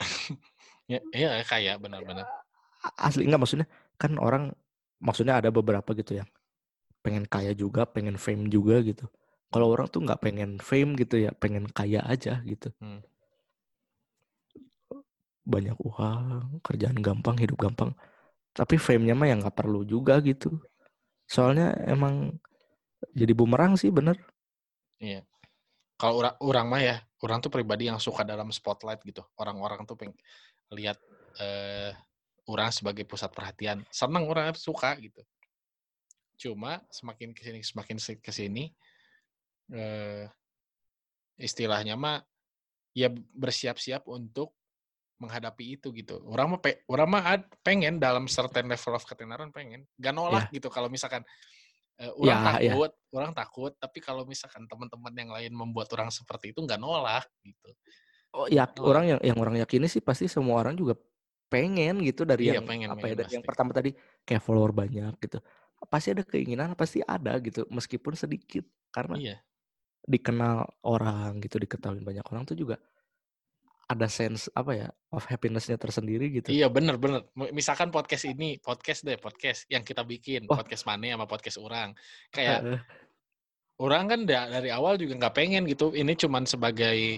Ya, iya kayak benar-benar. Asli enggak maksudnya kan orang maksudnya ada beberapa gitu yang pengen kaya juga, pengen fame juga gitu. Kalau orang tuh nggak pengen fame gitu ya, pengen kaya aja gitu. Hmm. Banyak uang, kerjaan gampang, hidup gampang. Tapi fame-nya mah yang nggak perlu juga gitu. Soalnya emang jadi bumerang sih bener. Iya. Kalau orang orang mah ya, orang tuh pribadi yang suka dalam spotlight gitu. Orang-orang tuh pengen lihat eh orang sebagai pusat perhatian. Senang orang suka gitu. Cuma semakin ke sini semakin se- ke sini eh istilahnya mah ya bersiap-siap untuk menghadapi itu gitu. Orang mah pe- orang mah ad- pengen dalam certain level of ketenaran pengen. Gak nolak gitu kalau misalkan eh, orang Ya, ya. takut, orang takut, tapi kalau misalkan teman-teman yang lain membuat orang seperti itu nggak nolak gitu. Oh, ya Oh. orang yang yang orang yakini sih pasti semua orang juga pengen gitu dari Iya, yang pengen, apa ya pengen dari yang pertama tadi kayak follower banyak gitu. Pasti ada keinginan, pasti ada gitu meskipun sedikit karena Iya, dikenal orang gitu, diketahui banyak orang tuh juga ada sense apa ya of happiness-nya tersendiri gitu. iya bener bener. Misalkan podcast ini, podcast deh, podcast yang kita bikin, Wah. podcast mana sama podcast orang. Kayak orang kan da- dari awal juga nggak pengen gitu. Ini cuman sebagai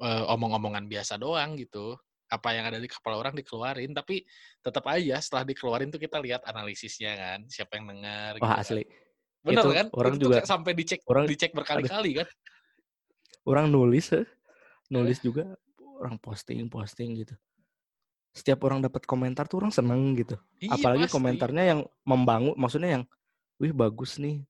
eh, omong-omongan biasa doang gitu. Apa yang ada di kepala orang dikeluarin, tapi tetap aja setelah dikeluarin tuh kita lihat analisisnya kan, siapa yang dengar. Wah gitu kan. asli. Bener Itu kan? orang itu juga- sampai dicek orang- dicek berkali-kali kan. Orang nulis eh, nulis juga orang posting posting gitu. Setiap orang dapat komentar tuh orang seneng gitu. Iya, apalagi pasti. komentarnya yang membangun maksudnya yang wih bagus nih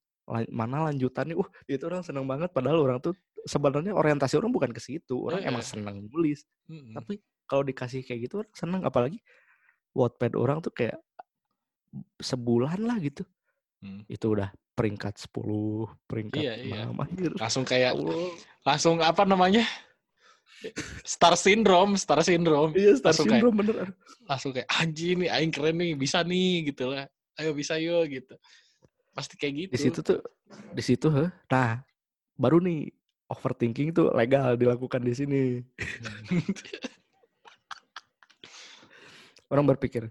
mana lanjutannya uh itu orang seneng banget padahal orang tuh sebenarnya orientasi orang bukan ke situ orang emang Heeh. seneng nulis Mm-mm. tapi kalau dikasih kayak gitu orang seneng apalagi Wattpad orang tuh kayak sebulan lah gitu Hmm. itu udah peringkat 10 peringkat Iya, iya. 6 akhir Langsung kayak Allah langsung apa namanya? Star syndrome, star syndrome. iya star langsung kayak- syndrome bener aduh. Langsung kayak anjing nih aing keren nih, bisa nih gitu lah. Ayo bisa yuk gitu. Pasti kayak gitu. di situ tuh di situ heh nah baru nih overthinking tuh legal dilakukan di sini orang berpikir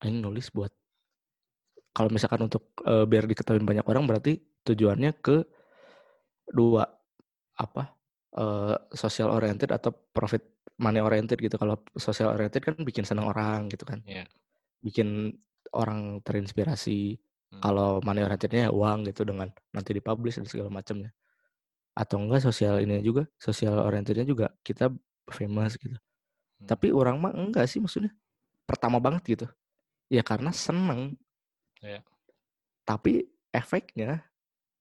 aing nulis buat kalau misalkan untuk eh, biar diketahui banyak orang berarti tujuannya ke dua apa eh, social oriented atau profit money oriented gitu. Kalau social oriented kan bikin senang orang gitu kan. Iya. bikin orang terinspirasi. Hmm. kalau money orientednya ya uang gitu dengan nanti dipublish dan segala macamnya atau enggak sosial ini juga sosial orientednya juga kita famous gitu. Hmm. tapi orang mah enggak sih maksudnya. Pertama banget gitu. Ya karena seneng Iya. tapi efeknya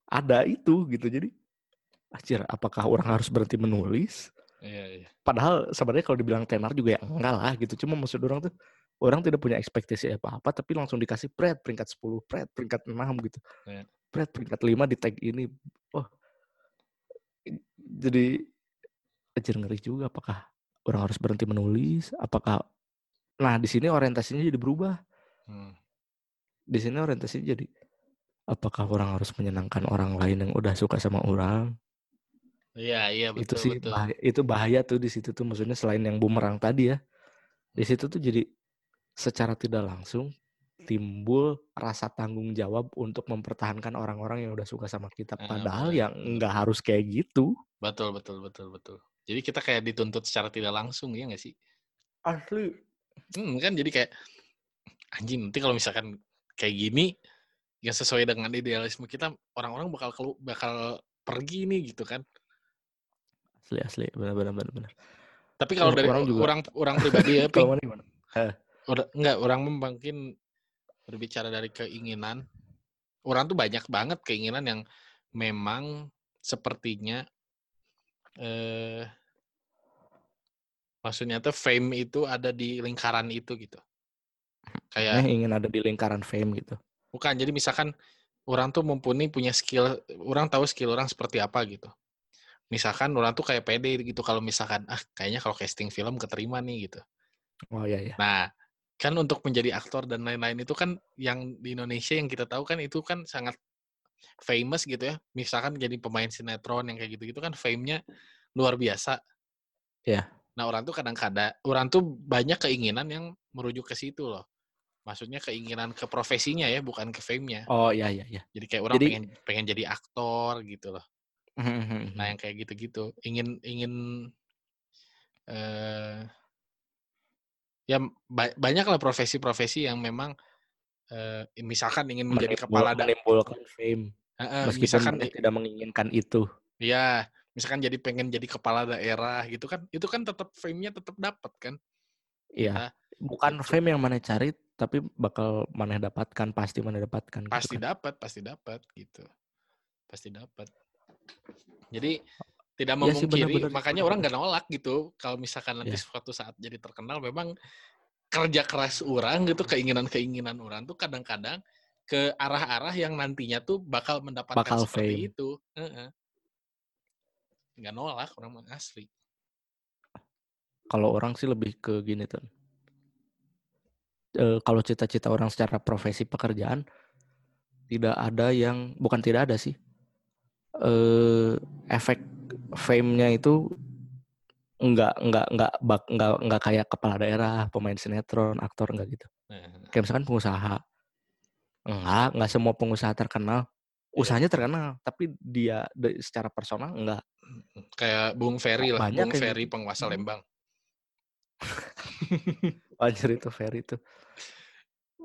ada itu gitu jadi Anjir, apakah orang harus berhenti menulis Iya, iya. padahal sebenarnya kalau dibilang tenar juga ya enggak lah gitu cuma maksud orang tuh orang tidak punya ekspektasi apa-apa tapi langsung dikasih pret peringkat 10 pret peringkat 6 gitu Iya. pret peringkat 5 di tag ini oh jadi anjir ngeri juga apakah orang harus berhenti menulis apakah nah di sini orientasinya jadi berubah Hmm. Di sini orientasinya jadi apakah orang harus menyenangkan orang lain yang udah suka sama orang Iya, iya itu betul sih betul. bahaya, itu bahaya tuh di situ tuh maksudnya selain yang bumerang tadi ya di situ tuh jadi secara tidak langsung timbul rasa tanggung jawab untuk mempertahankan orang-orang yang udah suka sama kita Ah, padahal benar, yang nggak harus kayak gitu Betul betul betul betul. Jadi kita kayak dituntut secara tidak langsung ya nggak sih? asli Hmm, kan jadi kayak anjing nanti kalau misalkan kayak gini yang sesuai dengan idealisme kita orang-orang bakal kelu bakal pergi nih gitu kan. asli asli benar benar benar benar Tapi kalau dari orang juga- orang orang pribadi ya, Ping, kalau mana gimana udah enggak orang mungkin berbicara dari keinginan. Orang tuh banyak banget keinginan yang memang sepertinya eh maksudnya tuh fame itu ada di lingkaran itu gitu. Kayak eh, ingin ada di lingkaran fame gitu Bukan, jadi misalkan orang tuh mumpuni punya skill, orang tahu skill orang seperti apa gitu. Misalkan orang tuh kayak pede gitu kalau misalkan, ah kayaknya kalau casting film keterima nih gitu. oh ya ya Nah, kan untuk menjadi aktor dan lain-lain itu kan yang di Indonesia yang kita tahu kan itu kan sangat famous gitu ya. Misalkan jadi pemain sinetron yang kayak gitu-gitu kan fame-nya luar biasa. Ya. Nah, orang tuh kadang-kadang, orang tuh banyak keinginan yang merujuk ke situ loh. Maksudnya keinginan ke profesinya ya, bukan ke fame-nya. oh ya ya ya Jadi kayak orang Jadi- pengen pengen jadi aktor gitu loh. Hmm, Nah yang kayak gitu-gitu, ingin ingin eh ya ba- banyak lah profesi-profesi yang memang eh misalkan ingin menjadi Menimbul- kepala daerah, menimbulkan fame meskipun misalkan dia tidak menginginkan itu ya misalkan jadi pengen jadi kepala daerah gitu kan, itu kan tetap fame-nya tetap dapat kan. Iya. Kita bukan gitu. fame yang mana cari tapi bakal mana dapatkan pasti mana dapatkan gitu pasti kan. dapat, pasti dapat gitu, pasti dapat. Jadi tidak Iya sih, memungkiri, benar-benar. makanya orang nggak nolak gitu. Kalau misalkan nanti Iya. suatu saat jadi terkenal, memang kerja keras orang gitu, keinginan-keinginan orang tuh kadang-kadang ke arah-arah yang nantinya tuh bakal mendapatkan Bakal seperti fame. itu. Heeh. Nggak nolak orang asli. kalau orang sih lebih ke gini tuh Eh, kalau cita-cita orang secara profesi pekerjaan tidak ada yang bukan tidak ada sih. Eh efek fame-nya itu enggak enggak enggak bak enggak enggak kayak kepala daerah pemain sinetron aktor enggak gitu. Nah, kayak misalkan pengusaha. Enggak enggak semua pengusaha terkenal. Usahanya terkenal tapi dia secara personal enggak kayak Bung Ferry lah, Banyak Bung yang Ferry gitu. penguasa Hmm. Lembang. Anjir itu Ferry itu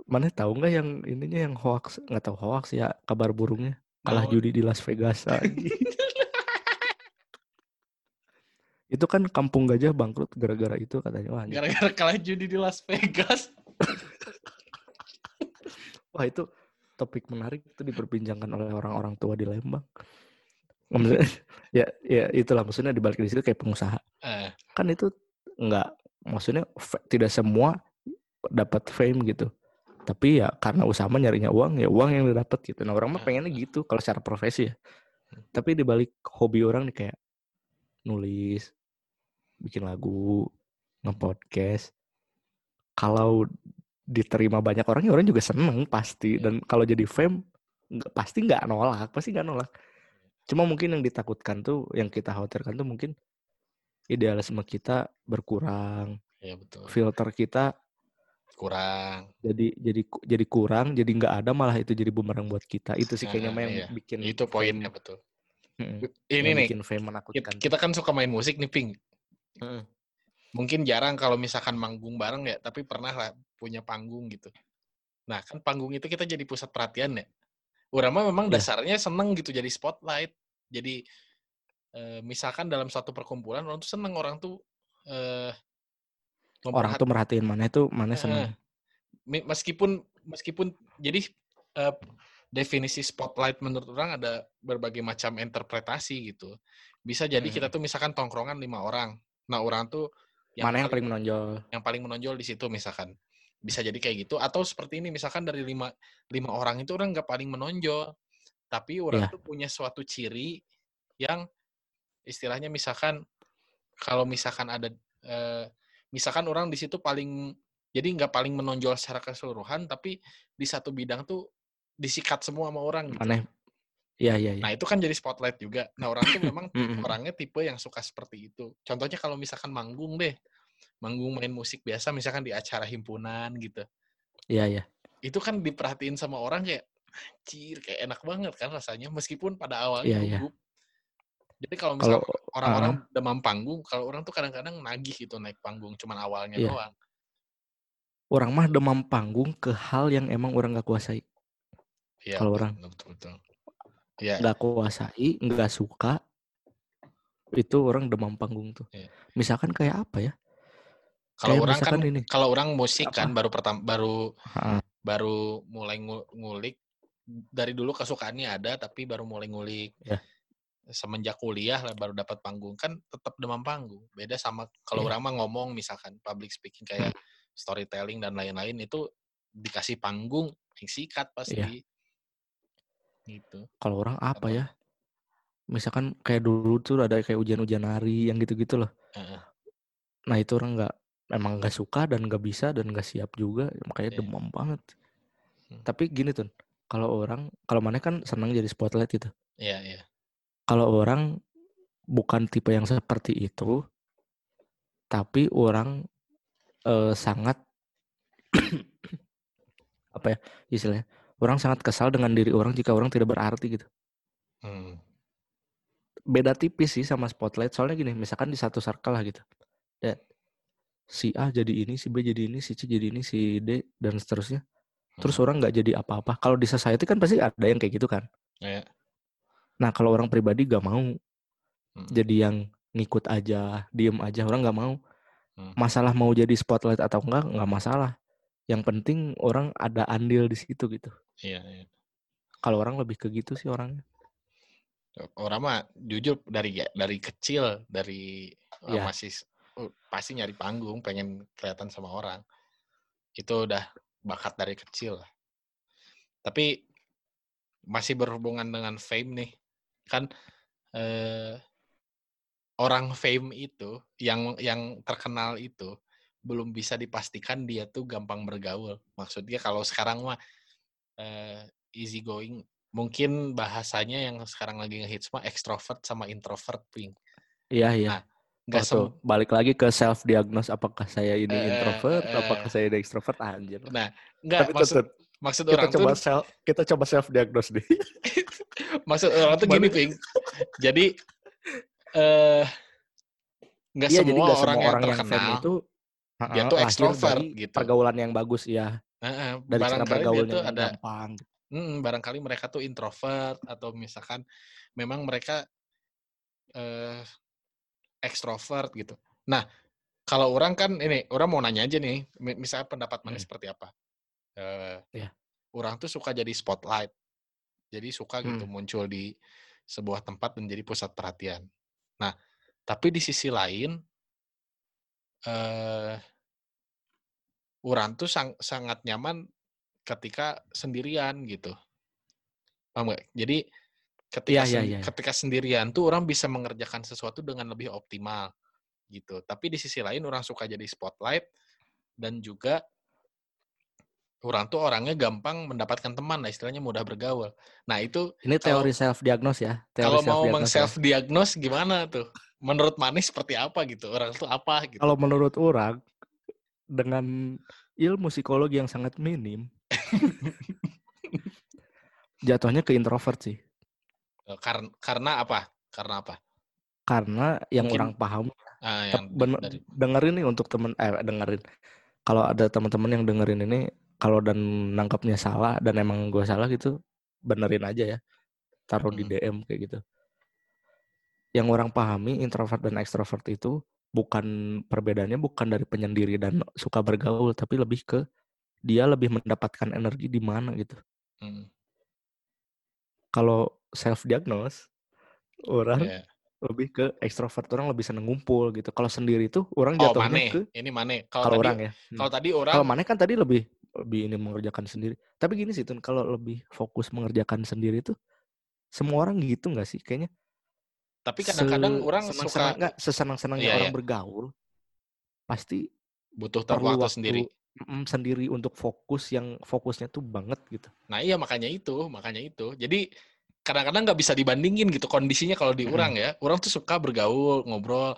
mana tahu nggak yang ininya yang hoax nggak tahu hoax ya kabar burungnya kalah Naon? judi di Las Vegas itu kan kampung gajah bangkrut gara-gara itu katanya wah. Gara-gara kalah judi di Las Vegas. wah itu topik menarik itu diperbincangkan oleh orang-orang tua di Lembang Maksudnya, ya ya itulah maksudnya di balik di situ kayak pengusaha. Eh, kan itu nggak maksudnya tidak semua dapat fame gitu. Tapi ya karena usaha nyarinya uang ya uang yang didapat gitu. Nah orang mah pengennya gitu kalau secara profesi ya. Tapi di balik hobi orang nih kayak nulis bikin lagu ngepodcast. Kalau diterima banyak orang ya orang juga seneng pasti. Dan kalau jadi fame pasti nggak nolak pasti nggak nolak cuma mungkin yang ditakutkan tuh yang kita khawatirkan tuh mungkin idealisme kita berkurang ya betul. filter kita Kurang. jadi jadi jadi kurang jadi nggak ada malah itu jadi bumerang buat kita itu sih kayaknya Nah, yang iya. bikin Itu poinnya fame- betul. Mm-mm. Ini yang nih, bikin fame kita, menakutkan kita kan suka main musik nih, Ping. Mm-mm. Mungkin jarang kalau misalkan manggung bareng ya, tapi pernah lah punya panggung gitu. Nah, kan panggung itu kita jadi pusat perhatian ya. Urama memang Iya. dasarnya seneng gitu jadi spotlight. Jadi eh, misalkan dalam suatu perkumpulan orang tuh seneng orang tuh eh orang tuh merhatiin mana itu mana Heeh. seneng meskipun meskipun jadi eh, definisi spotlight menurut orang ada berbagai macam interpretasi gitu. Bisa jadi kita tuh misalkan tongkrongan lima orang. Nah orang tuh mana yang paling menonjol yang paling menonjol di situ misalkan bisa jadi kayak gitu atau seperti ini misalkan dari lima lima orang itu orang nggak paling menonjol tapi orang Iya. tuh punya suatu ciri yang istilahnya misalkan kalau misalkan ada eh, misalkan orang di situ paling jadi nggak paling menonjol secara keseluruhan tapi di satu bidang tuh disikat semua sama orang gitu. Aneh. Iya, iya, iya. Nah, itu kan jadi spotlight juga. Nah, orang tuh memang orangnya tipe yang suka seperti itu. Contohnya kalau misalkan manggung deh. Manggung main musik biasa misalkan di acara himpunan gitu. Iya, iya. Itu kan diperhatiin sama orang kayak anjir kayak enak banget kan rasanya meskipun pada Iya, awalnya iya. gugup. Jadi kalau misalkan orang-orang demam panggung, kalau orang tuh kadang-kadang nagih gitu naik panggung cuman awalnya Iya. doang. orang mah demam panggung ke hal yang emang orang nggak kuasai. Iya, Kalau orang. betul betul. Iya, Nggak kuasai, nggak suka, itu orang demam panggung tuh. Iya. Misalkan kayak apa ya? Kalau orang kan ini. kalau orang musik kan baru pertama baru Ha, baru mulai ngu- ngulik dari dulu kesukaannya ada tapi baru mulai ngulik Ya. semenjak kuliah lah baru dapat panggung kan tetap demam panggung beda sama kalau Iya. orang mah ngomong misalkan public speaking kayak storytelling dan lain-lain itu dikasih panggung yang sikat pasti Iya. gitu Kalau orang apa Apa? ya? Misalkan kayak dulu tuh ada kayak ujian-ujian nari yang gitu-gitu loh. Heeh. Nah itu orang nggak emang nggak suka dan nggak bisa dan nggak siap juga makanya Iya. demam banget. Hmm. Tapi gini tuh, kalau orang kalau mana kan senang jadi spotlight gitu. iya iya Kalau orang bukan tipe yang seperti itu, tapi orang eh, sangat apa ya istilahnya? Orang sangat kesal dengan diri orang jika orang tidak berarti gitu. Hmm. Beda tipis sih sama spotlight. Soalnya gini, misalkan di satu circle lah gitu. Ya, si A jadi ini, si B jadi ini, si C jadi ini, si D dan seterusnya. Terus Hmm. orang nggak jadi apa-apa. Kalau di society kan pasti ada yang kayak gitu kan. Iya. Nah kalau orang pribadi gak mau Hmm. jadi yang ngikut aja, diem aja, orang nggak mau. Hmm. Masalah mau jadi spotlight atau enggak nggak masalah. Yang penting orang ada andil di situ gitu. iya iya Kalau orang lebih ke gitu sih orangnya. orang mah jujur dari dari kecil dari Iya. masih pasti nyari panggung pengen kelihatan sama orang. Itu udah bakat dari kecil lah. Tapi masih berhubungan dengan fame nih. Kan eh, orang fame itu yang yang terkenal itu belum bisa dipastikan dia tuh gampang bergaul. Maksudnya kalau sekarang mah eh, easy going. Mungkin bahasanya yang sekarang lagi ngehits mah extrovert sama introvert ping Iya iya. Nah, nggak Oh, tuh, balik lagi ke self diagnose apakah saya ini Eh, introvert, eh, apakah saya ini extrovert anjir. nah nggak Tapi maksud tetep, maksud kita orang coba tuh self kita coba self diagnose deh. maksud orang tuh gini ping jadi eh nggak Iya, semua, jadi nggak orang, semua yang orang yang terkenal fame itu dia tuh extrovert gitu. pergaulan yang bagus ya. Heeh, Dari cara bergaulnya tuh yang ada gampang. Mm, barangkali mereka tuh introvert atau misalkan memang mereka eh ekstrovert gitu. Nah, kalau orang kan ini, orang mau nanya aja nih, mi- misalnya pendapat mana Hmm. seperti apa? Eh, Iya. Orang tuh suka jadi spotlight, jadi suka gitu Hmm. muncul di sebuah tempat dan jadi pusat perhatian. Nah, tapi di sisi lain, eh orang tuh sang- sangat nyaman ketika sendirian gitu. Paham nggak? Jadi ketika iya, sen- iya. ketika sendirian tuh orang bisa mengerjakan sesuatu dengan lebih optimal gitu. Tapi di sisi lain orang suka jadi spotlight dan juga orang tuh orangnya gampang mendapatkan teman lah istilahnya mudah bergaul. Nah, itu Ini Kalau- teori self diagnose ya. Teori kalau mau ya. meng-self diagnose gimana tuh? Menurut Manis seperti apa gitu? Orang tuh apa gitu? Kalau menurut orang dengan ilmu psikologi yang sangat minim, jatuhnya ke introvert sih. Karena karena apa? Karena apa? Karena yang Mungkin orang paham Ah, yang bener- dari dengerin nih untuk temen eh dengerin kalau ada teman-teman yang dengerin ini kalau dan nangkapnya salah dan emang gue salah gitu benerin aja ya taruh di Hmm. DM kayak gitu yang orang pahami introvert dan extrovert itu bukan perbedaannya bukan dari penyendiri dan suka bergaul tapi lebih ke dia lebih mendapatkan energi di mana gitu Hmm, kalau self diagnose orang iya. lebih ke extrovert orang lebih seneng ngumpul gitu kalau sendiri tuh orang Oh, jatuhnya Mane. ke Ini Mane. Kalau orang ya Hmm. kalau tadi orang Kalau Mane kan tadi lebih lebih ini mengerjakan sendiri. Tapi gini sih Tun, kalau lebih fokus mengerjakan sendiri tuh semua orang gitu nggak sih? Kayaknya tapi kadang-kadang orang senang suka nggak sesenang senangnya Iya, orang iya. bergaul. pasti butuh waktu waktu sendiri. Mm, sendiri untuk fokus yang fokusnya tuh banget gitu. Nah iya makanya itu, makanya itu. Jadi kadang-kadang nggak bisa dibandingin gitu kondisinya kalau di orang ya. Orang tuh suka bergaul, ngobrol.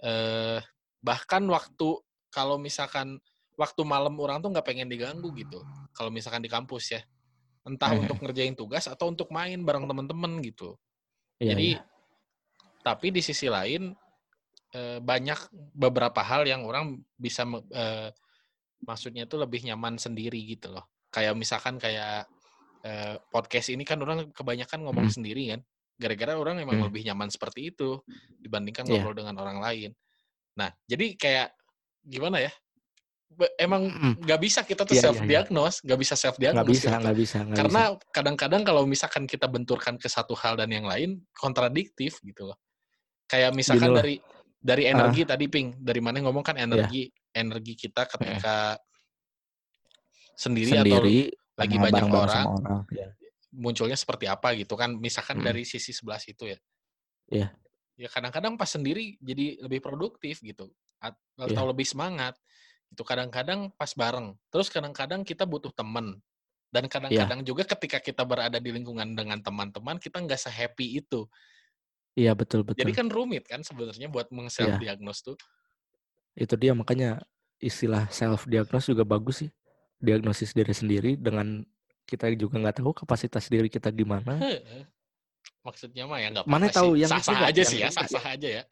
Eh, bahkan waktu kalau misalkan waktu malam orang tuh nggak pengen diganggu gitu. Kalau misalkan di kampus ya, entah Mhm. untuk ngerjain tugas atau untuk main bareng temen-temen gitu. Iya, Jadi iya. tapi di sisi lain eh, banyak beberapa hal yang orang bisa eh, maksudnya itu lebih nyaman sendiri gitu loh. Kayak misalkan kayak eh, podcast ini kan orang kebanyakan ngomong Mm. sendiri kan. Gara-gara orang emang Mm. lebih nyaman seperti itu dibandingkan Iya. ngobrol dengan orang lain. Nah, jadi kayak gimana ya? Emang Mm. nggak bisa kita tuh Iya, iya, iya. self diagnose, nggak bisa self nggak diagnose bisa, nggak bisa, nggak karena bisa. kadang-kadang kalau misalkan kita benturkan ke satu hal dan yang lain kontradiktif gitu loh. Kayak misalkan loh. dari dari Ah. energi tadi ping, dari mana ngomong kan Iya. energi, energi kita ketika sendiri, atau Sendiri, lagi sama banyak orang orang. Ya. munculnya seperti apa gitu kan. Misalkan Mm. dari sisi sebelah situ ya. Iya. Ya kadang-kadang pas sendiri jadi lebih produktif gitu At- atau lebih semangat. Itu kadang-kadang pas bareng. Terus kadang-kadang kita butuh temen. Dan Iya. kadang-kadang juga ketika kita berada di lingkungan dengan teman-teman, kita nggak se-happy itu. Iya betul betul. Jadi kan rumit kan sebenarnya buat Iya. meng-self-diagnose tuh. Itu dia makanya istilah self diagnose juga bagus sih. Diagnosis diri sendiri dengan kita juga nggak tahu kapasitas diri kita gimana. Maksudnya mah ya nggak Mana tahu sih. yang enggak, aja sih ya, enggak sah-sah aja ya.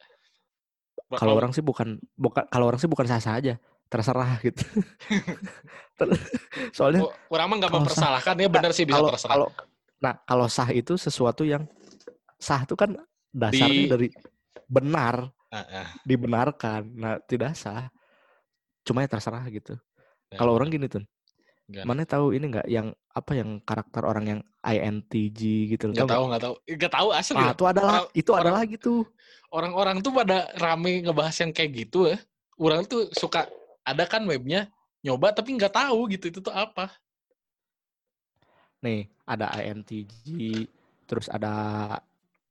Kalau orang sih bukan bukan kalau orang sih bukan sah-sah aja, terserah gitu. Soalnya orang mah nggak sah- mempersalahkan ya benar sih bisa kalau terserah. kalau nah kalau sah itu sesuatu yang sah itu kan dasarnya Di- dari benar, Dibenarkan. Nah, tidak sah. Cuma ya terserah gitu. Ya, Kalau orang gini tuh, Gimana? mana tahu ini nggak yang apa yang karakter orang yang INTJ gitu nggak tahu tahu nggak tahu nggak tahu asli Ah, ya. itu adalah Orang- itu orang- adalah gitu. orang-orang tuh pada rame ngebahas yang kayak gitu ya. Orang tuh suka ada kan webnya nyoba tapi nggak tahu gitu itu tuh apa. Nih, ada INTJ, terus ada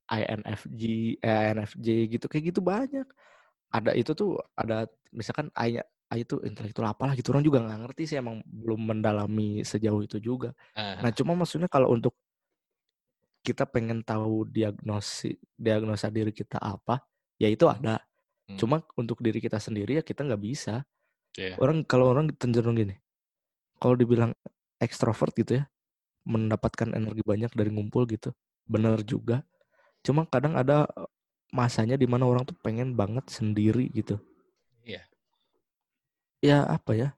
INFJ, eh, INFJ gitu kayak gitu banyak. Ada itu tuh ada misalkan I I itu intelektual apalah gitu orang juga nggak ngerti sih emang belum mendalami sejauh itu juga. Ah, Nah, cuma maksudnya kalau untuk kita pengen tahu diagnosi diagnosa diri kita apa, ya itu ada. Hmm. Cuma untuk diri kita sendiri ya kita nggak bisa. Iya. Orang kalau orang cenderung gini, kalau dibilang ekstrovert gitu ya, mendapatkan energi banyak dari ngumpul gitu, bener juga. Cuma kadang ada eh, masanya di mana orang tuh pengen banget sendiri gitu. Iya. Ya apa ya,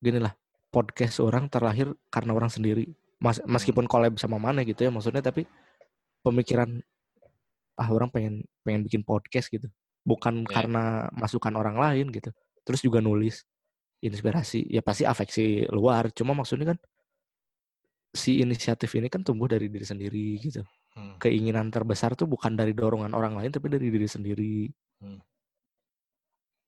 gini lah, podcast orang terlahir karena orang sendiri. Mas, Hmm. meskipun collab sama mana gitu ya maksudnya, tapi pemikiran ah orang pengen pengen bikin podcast gitu, bukan Iya. karena masukan orang lain gitu. Terus juga nulis inspirasi, ya pasti afeksi luar. Cuma maksudnya kan si inisiatif ini kan tumbuh dari diri sendiri gitu. Hmm. Keinginan terbesar tuh bukan dari dorongan orang lain tapi dari diri sendiri. Hmm.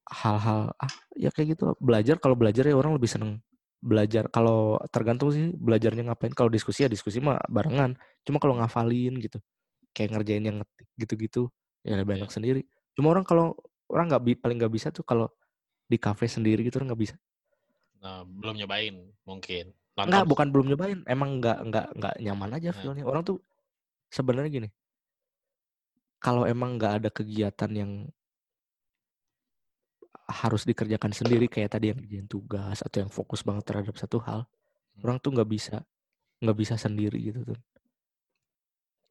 Hal-hal ah ya kayak gitu. Belajar kalau belajar ya orang lebih seneng belajar. Kalau tergantung sih belajarnya ngapain. Kalau diskusi ya diskusi mah barengan. Cuma kalau ngafalin gitu, kayak ngerjain yang ngetik gitu-gitu, ya lebih enak sendiri. Cuma orang kalau orang nggak paling nggak bisa tuh kalau di kafe sendiri gitu nggak bisa. Nah, belum nyobain mungkin. Enggak, Nonton. bukan belum nyobain. Emang nggak nggak nggak nyaman aja Nah. feelnya. Orang tuh sebenarnya gini. Kalau emang nggak ada kegiatan yang harus dikerjakan sendiri kayak tadi yang kerjain tugas atau yang fokus banget terhadap satu hal, Hmm. orang tuh nggak bisa nggak bisa sendiri gitu tuh.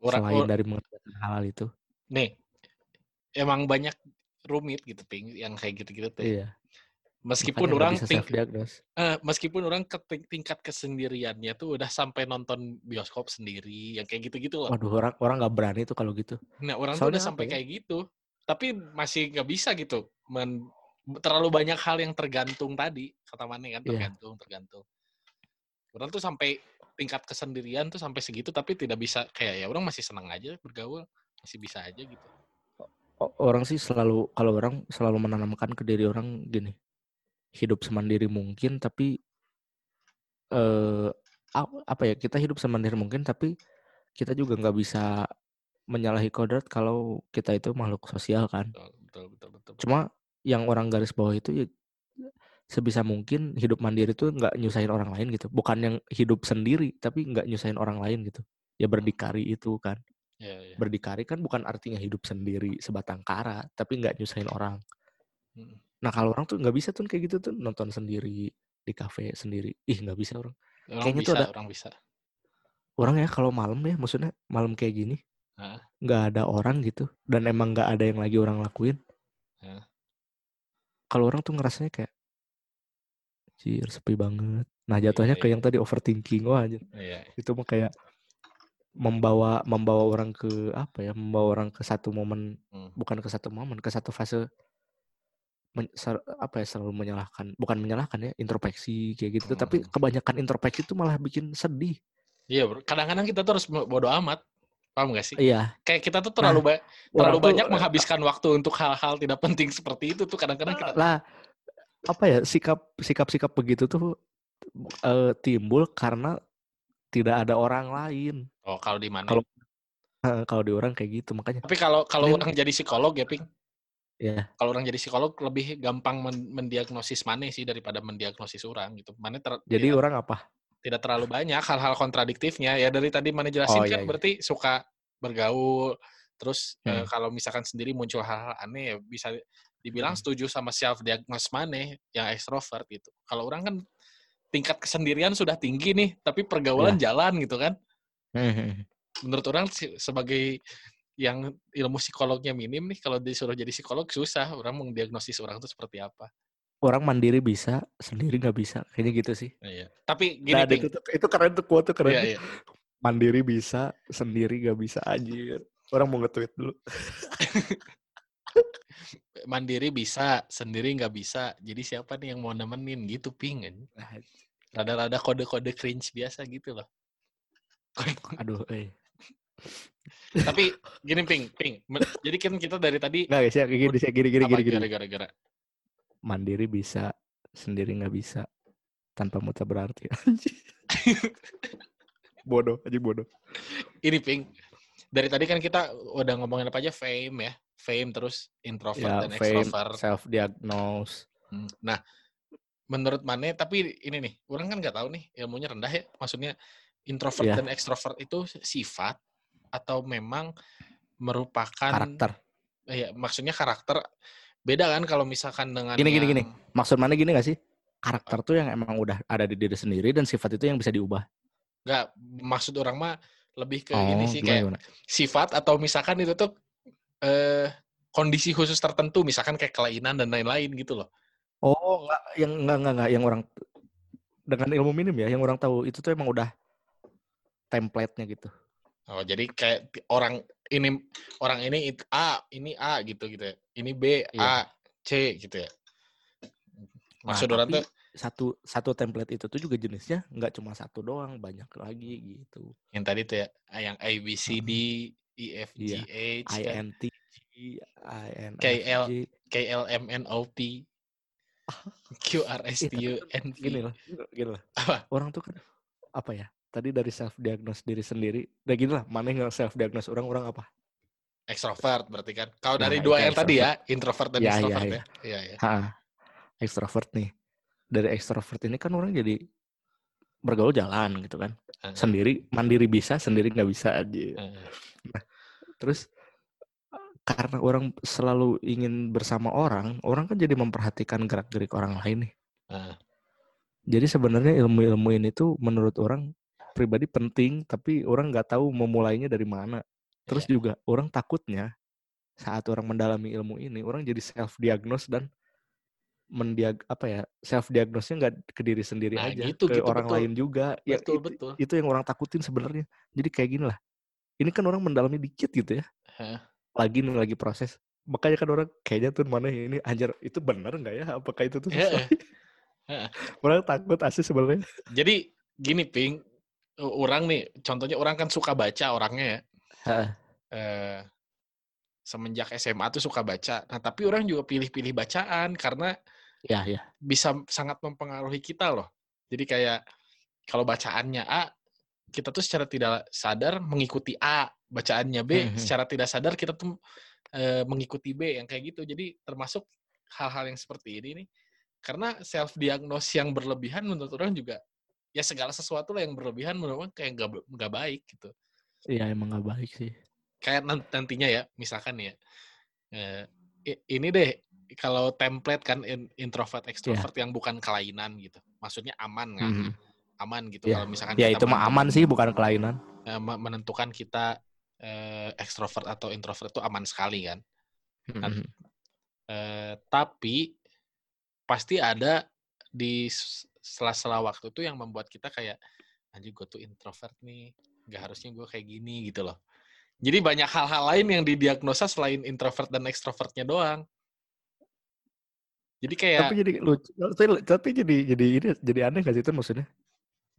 Orang, Selain or- dari mengerjakan hal itu. nih, emang banyak rumit gitu ping yang kayak gitu-gitu tuh. Iya. Meskipun Makanya orang ting- eh, meskipun orang ke ting- tingkat kesendiriannya tuh udah sampai nonton bioskop sendiri yang kayak gitu-gitu loh. Waduh, orang orang nggak berani tuh kalau gitu. Nah, orang tuh udah Soalnya sampai ya? kayak gitu. Tapi masih nggak bisa gitu. Men, terlalu banyak hal yang tergantung tadi. Kata Mane kan, Iya. tergantung, tergantung. Orang tuh sampai tingkat kesendirian tuh sampai segitu, tapi tidak bisa, kayak ya orang masih senang aja bergaul. Masih bisa aja gitu. Orang sih selalu kalau orang selalu menanamkan ke diri orang gini. Hidup semandiri mungkin tapi eh apa ya kita hidup semandiri mungkin tapi kita juga nggak bisa menyalahi kodrat kalau kita itu makhluk sosial kan. Betul, betul, betul. betul. Cuma yang orang garis bawah itu ya sebisa mungkin hidup mandiri tuh nggak nyusahin orang lain gitu. Bukan yang hidup sendiri, tapi nggak nyusahin orang lain gitu. Ya berdikari itu kan. Iya, iya. Berdikari kan bukan artinya hidup sendiri sebatang kara, tapi nggak nyusahin orang. Mm. Nah kalau orang tuh nggak bisa tuh kayak gitu tuh nonton sendiri di kafe sendiri. Ih nggak bisa orang. Orang Kayaknya bisa, tuh ada orang bisa. orang ya kalau malam ya maksudnya malam kayak gini nggak ada orang gitu dan emang nggak ada yang lagi orang lakuin. Hah? Kalau orang tuh ngerasanya kayak Jir, sepi banget. Nah, Iya, jatuhnya ke iya. yang tadi overthinking. Wah, anjir. Iya. Itu mah kayak membawa membawa orang ke apa ya? Membawa orang ke satu momen Hmm. bukan ke satu momen, ke satu fase men- ser- apa ya selalu menyalahkan, bukan menyalahkan ya, introspeksi kayak gitu. Tapi Hmm. kebanyakan introspeksi itu malah bikin sedih. Iya, bro. Kadang-kadang kita tuh harus bodo amat. Paham gak sih? Iya. Kayak kita tuh Nah, terlalu ba- terlalu tuh banyak menghabiskan waktu untuk hal-hal tidak penting seperti itu tuh kadang-kadang kita lah apa ya sikap sikap-sikap begitu tuh eh, timbul karena tidak ada orang lain. Oh, kalau di mana? Kalau eh, kalau di orang kayak gitu makanya Tapi kalau kalau Ini- orang jadi psikolog ya, Ping. Ya Kalau orang jadi psikolog lebih gampang men- mendiagnosis mana sih daripada mendiagnosis orang gitu. Mana ter- jadi tidak, orang apa? tidak terlalu banyak hal-hal kontradiktifnya. Ya dari tadi mana Oh, jelasin iya, kan iya. berarti suka bergaul. Terus Hmm. eh, kalau misalkan sendiri muncul hal-hal aneh ya bisa dibilang Hmm. setuju sama self diagnosis mana yang ekstrovert gitu. Kalau orang kan tingkat kesendirian sudah tinggi nih, tapi pergaulan Iya. jalan gitu kan. Hmm. menurut orang sebagai yang ilmu psikolognya minim nih kalau disuruh jadi psikolog susah orang mendiagnosis orang itu seperti apa. Orang mandiri bisa, sendiri nggak bisa. Kayaknya gitu sih. Iya. Tapi gini Nah, Ping. itu, itu keren tuh quote tuh keren. Iya, iya. Mandiri bisa, sendiri nggak bisa anjir. Orang mau nge-tweet dulu. Mandiri bisa, sendiri nggak bisa. Jadi siapa nih yang mau nemenin gitu ping kan? Rada-rada kode-kode cringe biasa gitu loh. Aduh, eh. Tapi gini ping, ping. Jadi kan kita dari tadi Nggak guys ya, gini, saya gini, gini, gini, gini. gara-gara Mandiri bisa, sendiri nggak bisa. Tanpa muta berarti. Bodoh, aja bodoh. ini ping. Dari tadi kan kita udah ngomongin apa aja fame ya, fame terus introvert Ya, dan fame, extrovert. self-diagnose. Hmm. Nah, menurut Mane, tapi ini nih, orang kan nggak tahu nih ilmunya rendah ya. Maksudnya introvert Iya. dan ekstrovert itu sifat atau memang merupakan Karakter. Ya, maksudnya karakter beda kan kalau misalkan dengan Gini, gini, yang- gini. Maksud mana gini gak sih? Karakter tuh yang emang udah ada di diri sendiri dan sifat itu yang bisa diubah. nggak maksud orang mah lebih ke Oh, ini sih gimana, kayak sifat atau misalkan itu tuh eh kondisi khusus tertentu misalkan kayak kelainan dan lain-lain gitu loh. Oh, enggak, yang enggak, enggak, enggak, yang orang dengan ilmu minim ya, yang orang tahu itu tuh emang udah template-nya gitu. Oh, jadi kayak orang ini orang ini it- A, ini A gitu gitu ya. Ini B, Iya. A, C gitu ya. Maksud Nah, orang tuh satu satu template itu tuh juga jenisnya nggak cuma satu doang, banyak lagi gitu. yang tadi tuh ya, yang A B C D E F G Iya. H kan? INTJ, INFJ. KL. K L M N O P Q R S T U N Gini V. lah, gini lah. Apa? Orang tuh kan apa ya? Tadi dari self diagnose diri sendiri. Udah gini lah, mana yang self diagnose orang orang apa? Ekstrovert berarti kan. Kalau Nah, dari itu dua yang tadi ya, introvert dan Ya, ya, extrovert ya. ya. Iya, iya. Ha, ekstrovert nih. Dari ekstrovert ini kan orang jadi bergaul jalan gitu kan. Sendiri, mandiri bisa, sendiri nggak bisa aja. Heeh. Terus karena orang selalu ingin bersama orang, orang kan jadi memperhatikan gerak-gerik orang lain nih. Heeh. Jadi sebenarnya ilmu-ilmu ini tuh menurut orang pribadi penting, tapi orang nggak tahu memulainya dari mana. Terus Iya. juga orang takutnya saat orang mendalami ilmu ini, orang jadi self diagnose dan mendiag apa ya self diagnosnya nggak ke diri sendiri Nah, aja, gitu, ke gitu, orang betul. lain juga. Ya, Betul, itu, betul. itu yang orang takutin sebenarnya. Jadi kayak gini lah. Ini kan orang mendalami dikit gitu ya. Lagi nih lagi proses. Makanya kan orang kayaknya tuh mana ini anjir itu benar nggak ya? Apakah itu tuh? Heeh. orang takut asli sebenarnya. Jadi gini, Ping. U- Orang nih, contohnya orang kan suka baca orangnya ya. Heeh. Eh, semenjak SMA tuh suka baca. Nah, tapi orang juga pilih-pilih bacaan karena Ya ya. bisa sangat mempengaruhi kita loh. Jadi kayak kalau bacaannya A, kita tuh secara tidak sadar mengikuti A, bacaannya B, Mhm. secara tidak sadar kita tuh eh, mengikuti B yang kayak gitu. Jadi termasuk hal-hal yang seperti ini nih Karena self diagnose yang berlebihan menurut orang juga ya segala sesuatu lah yang berlebihan menurut kayak nggak nggak baik gitu. Iya emang nggak baik sih. Kayak nan- nantinya ya, misalkan ya, eh, ini deh kalau template kan in- introvert extrovert yang bukan kelainan gitu, maksudnya aman kan, Mhm. aman gitu. Iya. Kalau misalkan Ya kita itu mah aman sih bukan kelainan. eh, me- menentukan kita eh, extrovert atau introvert itu aman sekali kan. Mhm. Eh, tapi pasti ada di sela-sela waktu itu yang membuat kita kayak anjir gue tuh introvert nih nggak harusnya gue kayak gini gitu loh jadi banyak hal-hal lain yang didiagnosa selain introvert dan extrovertnya doang jadi kayak Tapi jadi lucu. Tapi, tapi jadi jadi ini jadi aneh gak sih itu maksudnya?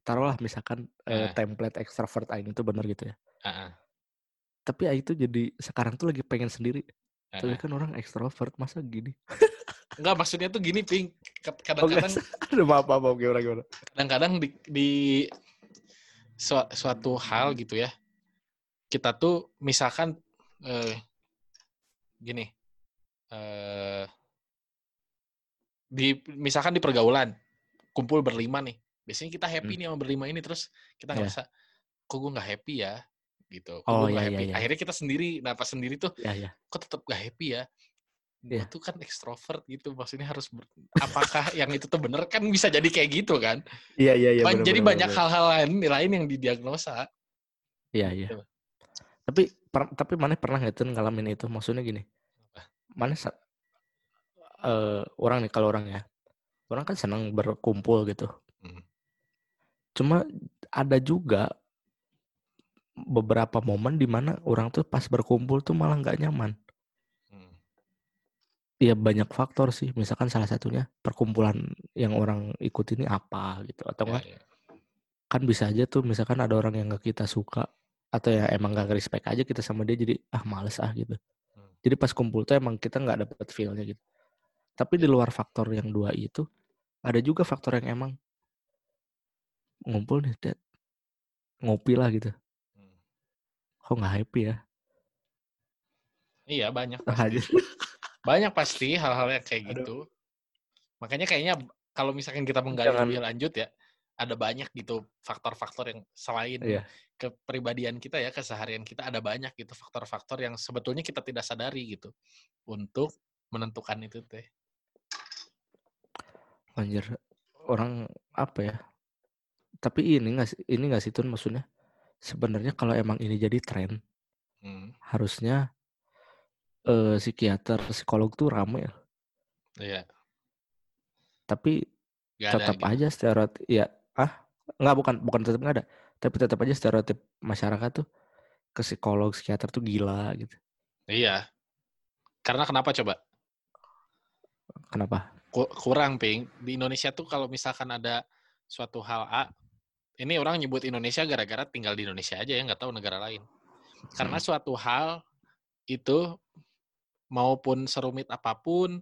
Taruhlah misalkan eh, Nah. template extrovert Aing itu benar gitu ya. Ah, ah, Tapi Aing itu jadi sekarang tuh lagi pengen sendiri. ah, Tapi ah. kan orang extrovert masa gini. nggak maksudnya tuh gini ping Kad- Oh, enggak. kadang-kadang Aduh maaf maaf maaf, gimana gimana. kadang-kadang di, di sua- suatu hal gitu ya kita tuh misalkan eh, gini eh, di misalkan di pergaulan kumpul berlima nih biasanya kita happy Hmm. nih sama berlima ini terus kita Iya. ngerasa kok gue nggak happy ya gitu kok Oh, gue nggak iya, iya, happy iya. akhirnya kita sendiri nah pas sendiri tuh Ya ya. kok tetap gak happy ya gue Iya. tuh kan ekstrovert gitu maksudnya harus ber- apakah yang itu tuh bener kan bisa jadi kayak gitu kan Iya iya iya. Ban- bener, jadi bener, banyak hal-hal lain lain yang didiagnosa. Iya iya. Gitu. Tapi per- tapi mana pernah nggak tuh ngalamin itu? Maksudnya gini. Mana eh, orang nih kalau orang ya. Orang kan senang berkumpul gitu. Hmm. Cuma ada juga beberapa momen di mana orang tuh pas berkumpul tuh malah nggak nyaman. Ya banyak faktor sih. Misalkan salah satunya perkumpulan yang orang ikut ini apa gitu. Atau enggak ya. kan bisa aja tuh misalkan ada orang yang nggak kita suka atau ya emang gak respect aja kita sama dia jadi ah males ah gitu. Hmm. Jadi pas kumpul tuh emang kita nggak dapet feel-nya gitu. Tapi di luar faktor yang dua itu ada juga faktor yang emang ngumpul nih, Dad. ngopi lah gitu. Hmm. Kok nggak happy ya? Iya banyak Ah, pasti. banyak pasti hal-hal yang kayak Aduh. gitu. Makanya kayaknya kalau misalkan kita menggali Jangan- lebih lanjut ya, ada banyak gitu faktor-faktor yang selain Iya. kepribadian kita ya, keseharian kita ada banyak gitu faktor-faktor yang sebetulnya kita tidak sadari gitu untuk menentukan itu teh. Anjir, orang apa ya? Tapi ini nggak ini nggak sih Tun maksudnya? Sebenarnya kalau emang ini jadi tren, Hmm. harusnya eh, psikiater, psikolog tuh rame ya. Iya, Tapi ada tetap gitu. aja stereotip ya ah nggak bukan bukan tetap nggak ada tapi tetap aja stereotip masyarakat tuh ke psikolog psikiater tuh gila gitu Iya. Karena kenapa coba? kenapa Ku- kurang ping di Indonesia tuh kalau misalkan ada suatu hal A ini orang nyebut Indonesia gara-gara tinggal di Indonesia aja ya nggak tahu negara lain karena Hmm. suatu hal itu maupun serumit apa pun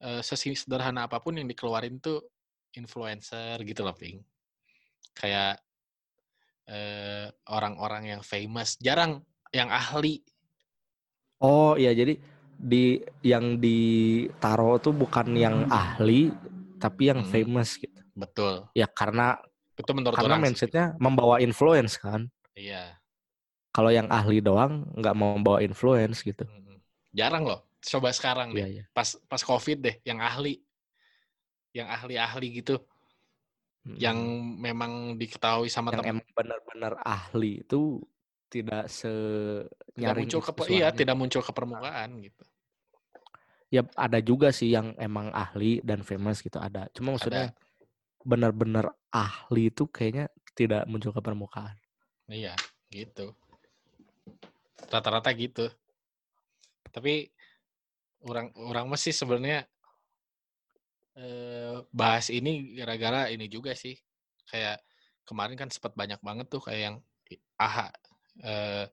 eh, sesederhana apa pun yang dikeluarin tuh influencer gitu loh ping kayak eh, orang-orang yang famous jarang yang ahli. Oh iya jadi di yang ditaro tuh bukan yang ahli tapi yang Hmm. famous gitu. Betul. Ya karena itu menurut karena orang sih. mindsetnya membawa influence kan. Iya. Kalau yang ahli doang nggak mau membawa influence gitu. Mm-mm. Jarang loh coba sekarang deh. iya. Iya pas pas covid deh yang ahli. Yang ahli-ahli gitu. Yang Mm. memang diketahui sama yang teman emang benar-benar ahli itu tidak se tidak muncul ke iya suaranya. tidak muncul ke permukaan gitu. Ya ada juga sih yang emang ahli dan famous gitu ada. Cuma maksudnya benar-benar ahli itu kayaknya tidak muncul ke permukaan. Iya gitu. Rata-rata gitu tapi orang orang masih sebenarnya eh, bahas ini gara-gara ini juga sih. Kayak kemarin kan sempat banyak banget tuh kayak yang aha eh,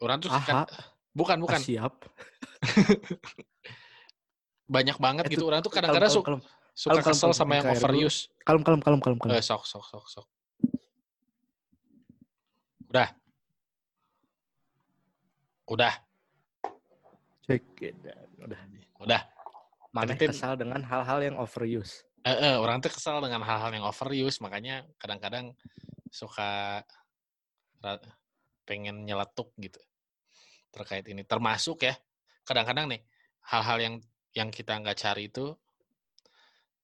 orang tuh aha kan- bukan ah, bukan. siap. Banyak banget Eh, gitu. orang tuh kadang-kadang suka kalem. suka kalem, kesel kalem, sama yang overuse. Kalem kalem kalem kalem kalem. Eh, sok, sok, sok, sok. Udah. Udah, Out. udah udah. Mana kesal dengan hal-hal yang overuse. Eh, eh, orang tuh kesal dengan hal-hal yang overuse, makanya kadang-kadang suka pengen nyeletuk gitu terkait ini. Termasuk ya, kadang-kadang nih hal-hal yang yang kita nggak cari itu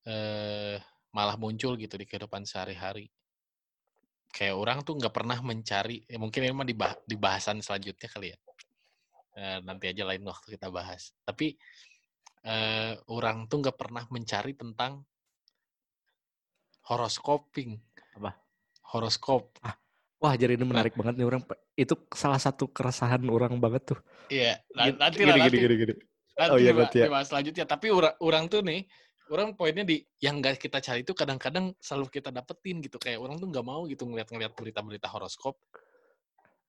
eh, malah muncul gitu di kehidupan sehari-hari. Kayak orang tuh nggak pernah mencari, ya mungkin ini mah di, bah- di bahasan selanjutnya kali ya. Eh, nanti aja lain waktu kita bahas. Tapi eh, orang tuh nggak pernah mencari tentang horoskoping. Apa? Horoskop. Wah, jadi ini menarik banget nih orang. Itu salah satu keresahan orang banget tuh. Iya, na- Gini, nanti gini, lah gini, nanti. gini, gini. Nanti Oh iya, nanti ya. selanjutnya. Tapi orang, orang tuh nih, orang poinnya di yang gak kita cari itu kadang-kadang selalu kita dapetin gitu. Kayak orang tuh nggak mau gitu ngeliat-ngeliat berita-berita horoskop.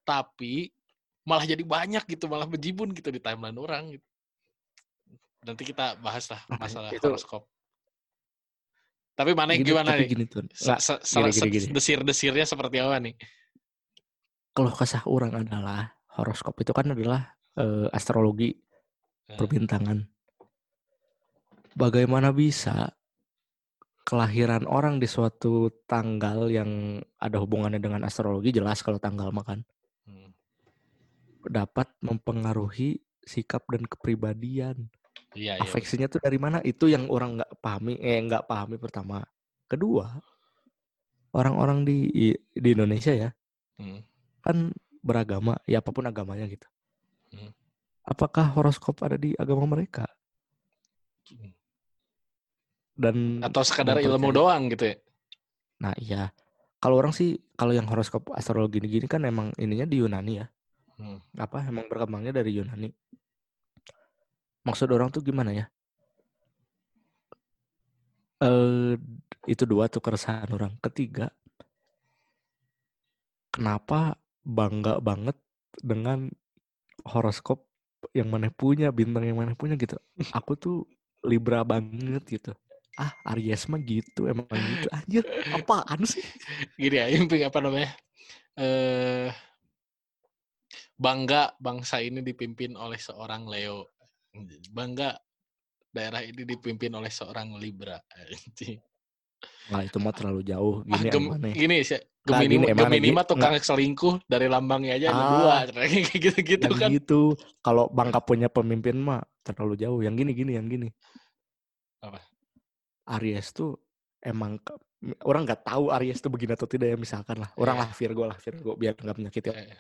Tapi malah jadi banyak gitu, malah bejibun gitu di timeline orang gitu. Nanti kita bahas lah masalah itu- horoskop. Tapi mana Gini, gimana tapi nih? gini tuh. Se- gini, gini. Desir-desirnya seperti apa nih? Kalau kesah orang adalah horoskop itu kan adalah eh, astrologi Eh, perbintangan. Bagaimana bisa kelahiran orang di suatu tanggal yang ada hubungannya dengan astrologi jelas kalau tanggal makan. Dapat mempengaruhi sikap dan kepribadian. Iya, iya. Afeksinya tuh dari mana? Itu yang orang nggak pahami, eh nggak pahami pertama. Kedua, orang-orang di di Indonesia ya Hmm. kan beragama, ya apa pun agamanya gitu. Hmm. Apakah horoskop ada di agama mereka? Hmm. Dan Atau sekadar ilmu doang gitu ya? Nah iya, kalau orang sih kalau yang horoskop astrologi gini kan emang ininya di Yunani ya. Hmm. Apa emang berkembangnya dari Yunani. Maksud orang tuh gimana ya? Eh itu dua tuh keresahan orang. Ketiga, kenapa bangga banget dengan horoskop yang mana punya, bintang yang mana punya gitu. Aku tuh Libra banget gitu. Ah, Aries mah gitu, emang gitu. Anjir, apaan sih? gini ya, impi apa namanya? Eh bangga bangsa ini dipimpin oleh seorang Leo. Bangga daerah ini dipimpin oleh seorang Libra. Nah, itu mah terlalu jauh. Ah, Gini gem, emang gini sih. Nggak, Gemini, gini, emang Gemini gini, mah tukang selingkuh dari lambangnya aja ada Ah. dua. Kayak gitu-gitu kan. gitu. Kalau Bangka punya pemimpin mah terlalu jauh. Yang gini gini yang gini. Apa? Aries tuh emang orang nggak tahu Aries tuh begini atau tidak ya misalkan lah. Orang Iya. lah Virgo lah Virgo biar nggak menyakiti Eh,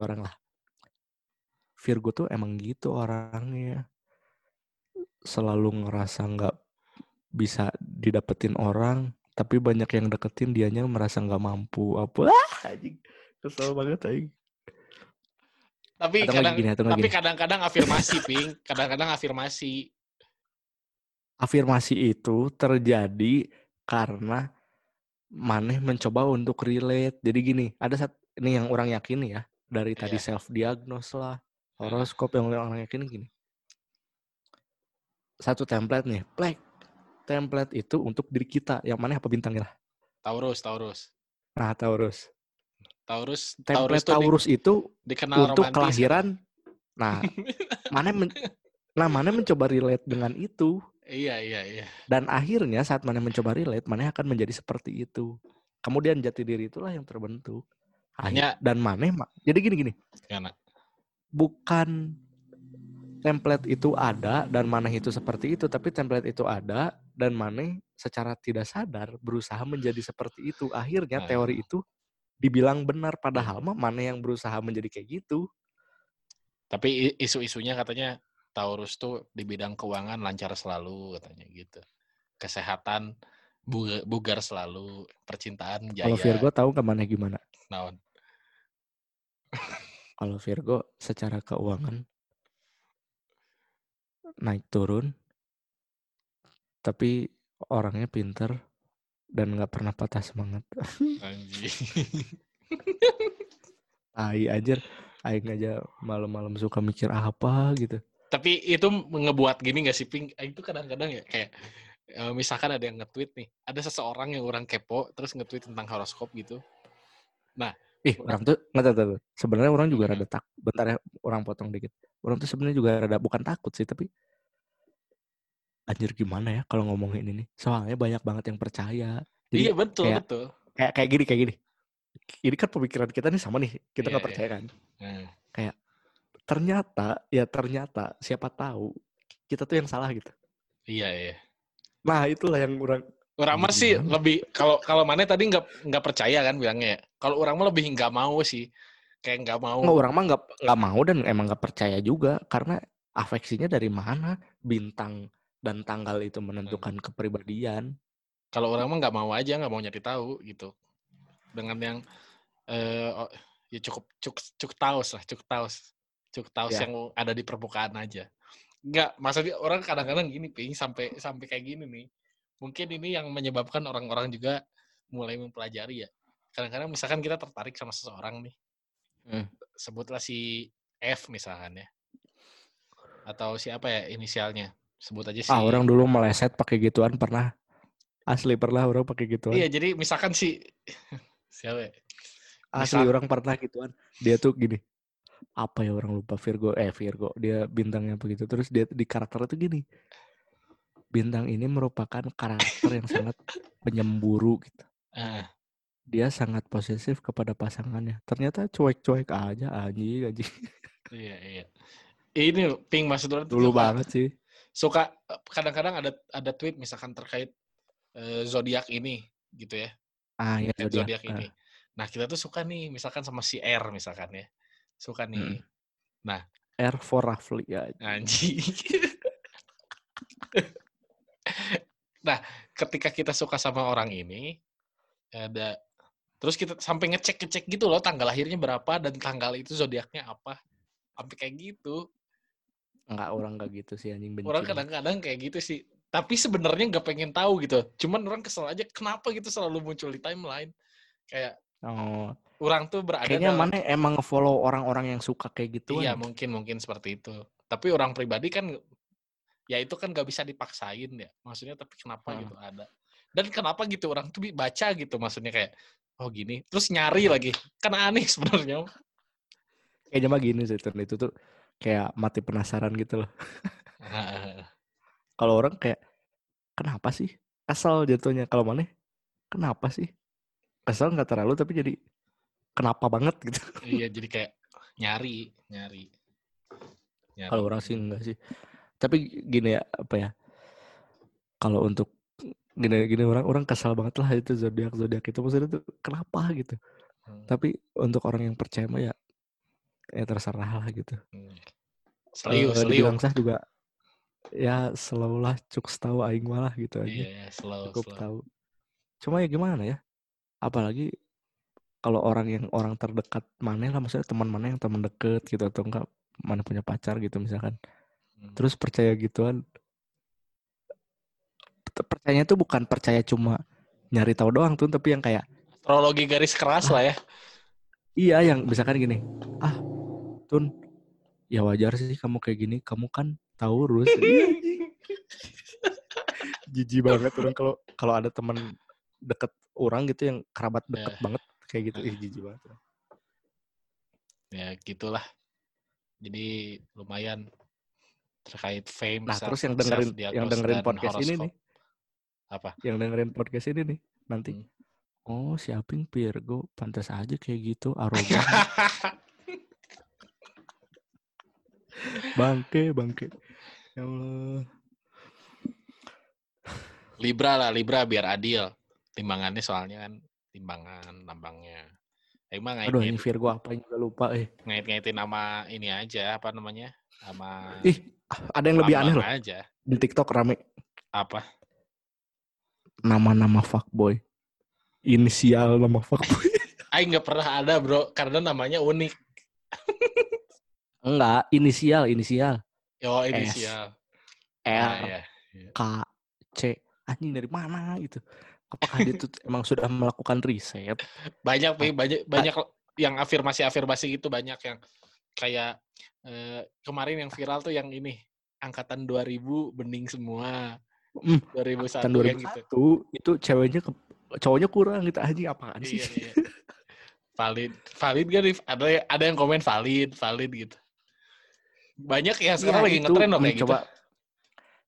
orang lah. Virgo tuh emang gitu orangnya. Selalu ngerasa nggak bisa didapetin orang, tapi banyak yang deketin dianya merasa nggak mampu. Apa? Ah, anjing. Kesel banget anjing. Tapi Atau nggak kadang gini, atau nggak tapi gini. kadang-kadang afirmasi, Ping. Kadang-kadang afirmasi. afirmasi itu terjadi karena Maneh mencoba untuk relate. Jadi gini, ada satu ini yang orang yakini ya dari tadi Iya. self diagnose lah, horoskop yang orang yakini gini. Satu template nih, plek. Template itu untuk diri kita. Yang mana apa bintangnya lah? Taurus, Taurus. Nah, Taurus. Taurus, Taurus Template di- Taurus itu dikenal untuk romantis. kelahiran. Nah, mana men, nah mana mencoba relate dengan itu. Iya, iya, iya. Dan akhirnya saat mana mencoba relate, mana akan menjadi seperti itu. Kemudian jati diri itulah yang terbentuk. Hanya- dan mana jadi gini gini, Karena bukan template itu ada dan mana itu seperti itu, tapi template itu ada dan mana secara tidak sadar berusaha menjadi seperti itu. Akhirnya Nah. teori itu dibilang benar padahal mah mana yang berusaha menjadi kayak gitu. tapi isu-isunya katanya Taurus tuh di bidang keuangan lancar selalu katanya gitu. Kesehatan bu- bugar selalu, percintaan jaya. Kalau Virgo tahu ke mana gimana? naon. Kalau Virgo secara keuangan naik turun, tapi orangnya pinter dan nggak pernah patah semangat. Anjing. Tai aja, aing aja malam-malam suka mikir apa gitu. Tapi itu ngebuat gini gak sih, Ping? Itu kadang-kadang ya kayak misalkan ada yang nge-tweet nih, ada seseorang yang orang kepo terus nge-tweet tentang horoskop gitu. Ih, orang tuh nggak tahu, tahu. Sebenarnya orang juga Hmm. rada tak. Bentar ya, orang potong dikit. Orang tuh sebenarnya juga rada bukan takut sih, tapi anjir gimana ya kalau ngomongin ini soalnya banyak banget yang percaya jadi iya betul kayak, betul. kayak kayak gini kayak gini ini kan pemikiran kita nih sama nih kita Iya, nggak iya. percaya kan Nah, ternyata ya ternyata siapa tahu kita tuh yang salah gitu iya iya. Nah itulah yang orang Orang mah sih Gimana? lebih kalau kalau mana tadi nggak nggak percaya kan bilangnya. ya. Kalau orang mah lebih nggak mau sih. Kayak nggak mau. nggak orang mah nggak nggak mau dan emang nggak percaya juga karena afeksinya dari mana bintang dan tanggal itu menentukan kepribadian Kalau orang mah nggak mau aja, nggak mau nyari tahu gitu. Dengan yang eh oh, ya cukup cuk cuk taus lah, cuk taus. Cuk taus Ya. yang ada di permukaan aja. Enggak, maksudnya orang kadang-kadang gini, ping sampai sampai kayak gini nih. Mungkin ini yang menyebabkan orang-orang juga mulai mempelajari ya. Kadang-kadang misalkan kita tertarik sama seseorang nih. Hmm. Sebutlah si F misalkan ya. Atau siapa ya inisialnya? Sebut aja si ah orang dulu meleset pakai gituan pernah asli pernah orang pakai gituan Iya, jadi misalkan si siapa ya? asli misal- orang pernah gituan dia tuh gini apa ya orang lupa Virgo eh Virgo dia bintangnya begitu terus dia di karakter itu gini bintang ini merupakan karakter yang sangat penyemburu gitu Ah, dia sangat posesif kepada pasangannya ternyata cuek-cuek aja anjing anjing iya, iya. Ini ping maksud orang dulu banget sih Suka kadang-kadang ada ada tweet misalkan terkait eh, zodiak ini gitu ya. ah ya zodiak zodiak ini. Ah, Nah, kita tuh suka nih misalkan sama si R misalkan ya. Suka nih. R for roughly ya Anjing. nah, ketika kita suka sama orang ini, ada terus kita sampai ngecek-ngecek gitu loh tanggal lahirnya berapa dan tanggal itu zodiaknya apa. Sampai kayak gitu. Enggak orang enggak gitu sih anjing benci. Orang kadang-kadang kayak gitu sih. Tapi sebenarnya nggak pengen tahu gitu. Cuman orang kesel aja kenapa gitu selalu muncul di timeline. Kayak oh, orang tuh berada kayaknya dalam mana emang follow orang-orang yang suka kayak gitu Iya mungkin mungkin seperti itu. Tapi orang pribadi kan ya itu kan gak bisa dipaksain ya. Maksudnya tapi kenapa Hmm. gitu ada. Dan kenapa gitu orang tuh baca gitu maksudnya kayak oh gini. Terus nyari lagi. Kan aneh sebenarnya. kayaknya mah gini sih itu tuh kayak mati penasaran gitu loh kalau orang kayak kenapa sih kesel jatuhnya kalau mana kenapa sih kesel nggak terlalu tapi jadi kenapa banget gitu iya jadi kayak nyari, nyari. Nyari. kalau orang sih enggak sih tapi gini ya apa ya kalau untuk gini gini orang orang kesal banget lah itu zodiak zodiak itu maksudnya tuh kenapa gitu Hmm, tapi untuk orang yang percaya mah ya ya terserah lah gitu hmm. Seliu, Eh, seliu. dibilang sah juga ya slow lah cuk tahu aing malah gitu aja Iya, iya, slow, cukup slow. tahu cuma ya gimana ya apalagi kalau orang yang orang terdekat mana lah maksudnya teman mana yang teman deket gitu atau enggak mana punya pacar gitu misalkan Hmm. terus percaya gituan percayanya tuh bukan percaya cuma nyari tahu doang tuh tapi yang kayak Astrologi garis keras lah ya. iya yang misalkan gini ah tun ya wajar sih kamu kayak gini kamu kan Taurus Iya, jijik banget orang kalau kalau ada teman deket orang gitu yang kerabat deket Ya. banget kayak gitu ih jijik banget ya gitulah. Jadi lumayan terkait fame. nah self- terus yang dengerin yang dengerin podcast ini nih Apa? yang dengerin podcast ini nih nanti Hmm. oh si Aping Virgo pantas aja kayak gitu arogan bangke bangke ya Allah Libra lah, Libra biar adil. Timbangannya soalnya kan timbangan lambangnya. Emang aduh ini Virgo apa yang juga lupa eh ngait-ngaitin sama ini aja apa namanya? Sama ih ada yang lebih aneh loh aja. di TikTok rame Apa? nama-nama fuckboy inisial nama fuckboy Aing nggak pernah ada bro, karena namanya unik. enggak inisial inisial Yo inisial. R Ah, ya. K C anjing dari mana gitu apakah dia tuh emang sudah melakukan riset Banyak, Ah, banyak, banyak yang afirmasi-afirmasi gitu banyak yang kayak eh, kemarin yang viral tuh yang ini angkatan 2000 bening semua. Hmm, 2001 tahun yang gitu. 2001 itu ceweknya ke, cowoknya kurang gitu anjing apaan sih Iya, iya. Valid, valid gak nih? Ada ada yang komen valid, valid gitu. Banyak ya sekarang Iya, lagi ngetren loh kayak gitu.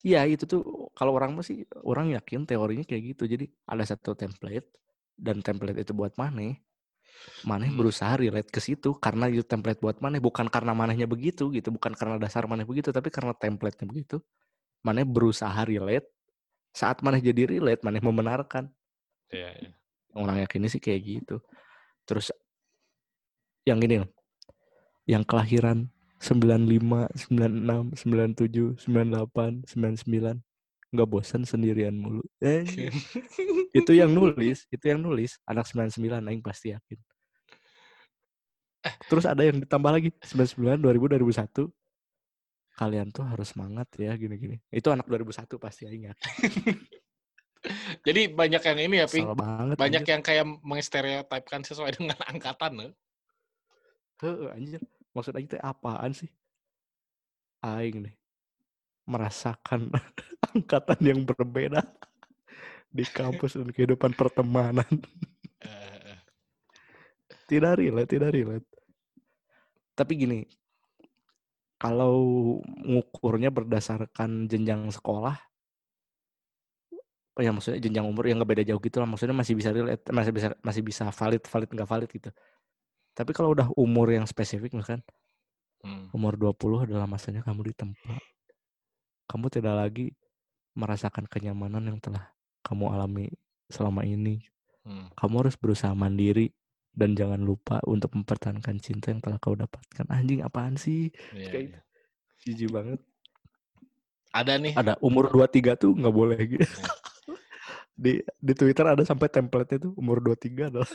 Iya itu tuh kalau orang masih orang yakin teorinya kayak gitu. Jadi ada satu template dan template itu buat maneh. Maneh Hmm. berusaha relate ke situ karena itu template buat maneh bukan karena manehnya begitu gitu, bukan karena dasar maneh begitu, tapi karena template-nya begitu. Maneh berusaha relate. Saat maneh jadi relate, maneh membenarkan. Iya, iya. Orang yakinnya sih kayak gitu. Terus yang ini loh. Yang kelahiran 95, 96, 97, 98, 99. Nggak bosan sendirian mulu. Anjir. itu yang nulis, itu yang nulis anak 99 aing pasti yakin. Terus ada yang ditambah lagi 99 2000 2001. Kalian tuh harus semangat ya gini-gini. Itu anak 2001 pasti aing yakin. Jadi banyak yang ini ya, Ping. Banget. Banyak anjir. yang kayak mengstereotipkan sesuai dengan angkatan. eh. Heeh, anjir. Maksud aing teh apaan sih? Aing nih merasakan angkatan yang berbeda di kampus dan kehidupan pertemanan. Tidak relate, tidak relate. Tapi gini, kalau ngukurnya berdasarkan jenjang sekolah, ya maksudnya jenjang umur yang nggak beda jauh gitu lah. Maksudnya masih bisa relate, masih bisa masih bisa valid, valid nggak valid gitu. Tapi kalau udah umur yang spesifik misalkan Hmm. umur 20 adalah masanya kamu ditempa. Kamu tidak lagi merasakan kenyamanan yang telah kamu alami selama ini. Hmm. Kamu harus berusaha mandiri dan jangan lupa untuk mempertahankan cinta yang telah kau dapatkan. Anjing apaan sih? Iya, Kayak iya. Jijik banget. Ada nih. Ada umur 23 tuh nggak boleh gitu. Iya. di di Twitter ada sampai template-nya tuh umur 23 adalah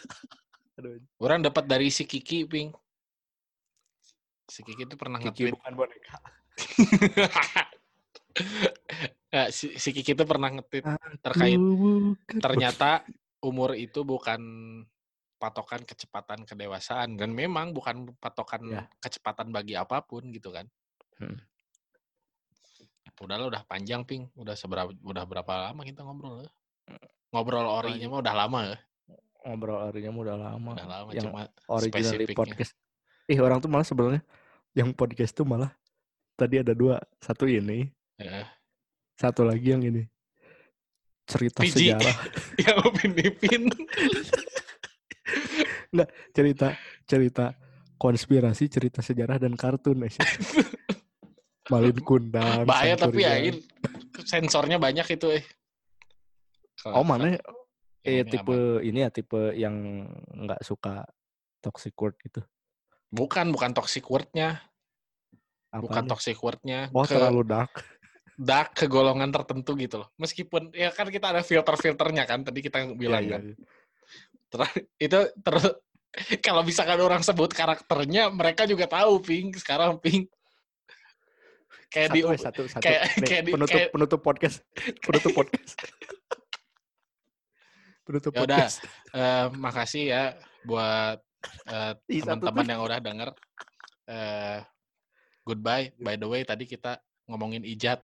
Aduh, Orang dapat dari si Kiki, Ping. Si Kiki itu pernah Kiki nge-tweet. bukan boneka. Nggak, si, si Kiki itu pernah nge-tweet terkait bukan- ternyata umur itu bukan patokan kecepatan kedewasaan dan memang bukan patokan Ya. kecepatan bagi apa pun gitu kan. Hmm. Udah lah udah panjang ping, udah seberapa udah berapa lama kita ngobrol ya? Ngobrol orinya mah udah lama ya. Ngobrol orinya udah lama. Udah lama yang cuma spesifiknya. podcast. Ih orang tuh malah sebenarnya yang podcast tuh malah tadi ada dua, satu ini, ya, satu lagi yang ini cerita Fiji. sejarah, yang Upin Ipin. cerita cerita konspirasi, cerita sejarah dan kartun. eh. Malin Kundang. Bahaya tapi ya sensornya banyak itu eh. Oh mana? Eh Ini tipe ini ya tipe yang nggak suka toxic word gitu. Bukan, bukan toxic word-nya. Bukan Apanya? toxic word-nya. Oh ke terlalu dark. dark ke golongan tertentu gitu loh. Meskipun ya kan kita ada filter-filternya kan tadi kita bilang Iya, kan. iya. Ter- itu terus kalau misalkan orang sebut karakternya mereka juga tahu pink sekarang pink kayak Satu, di eh, satu, satu. kayak- kayak di- penutup, kayak- penutup podcast. Penutup podcast. penutup Ya udah. eh, makasih ya buat satu teman-teman yang udah denger. Eh, goodbye. By the way tadi kita ngomongin ijat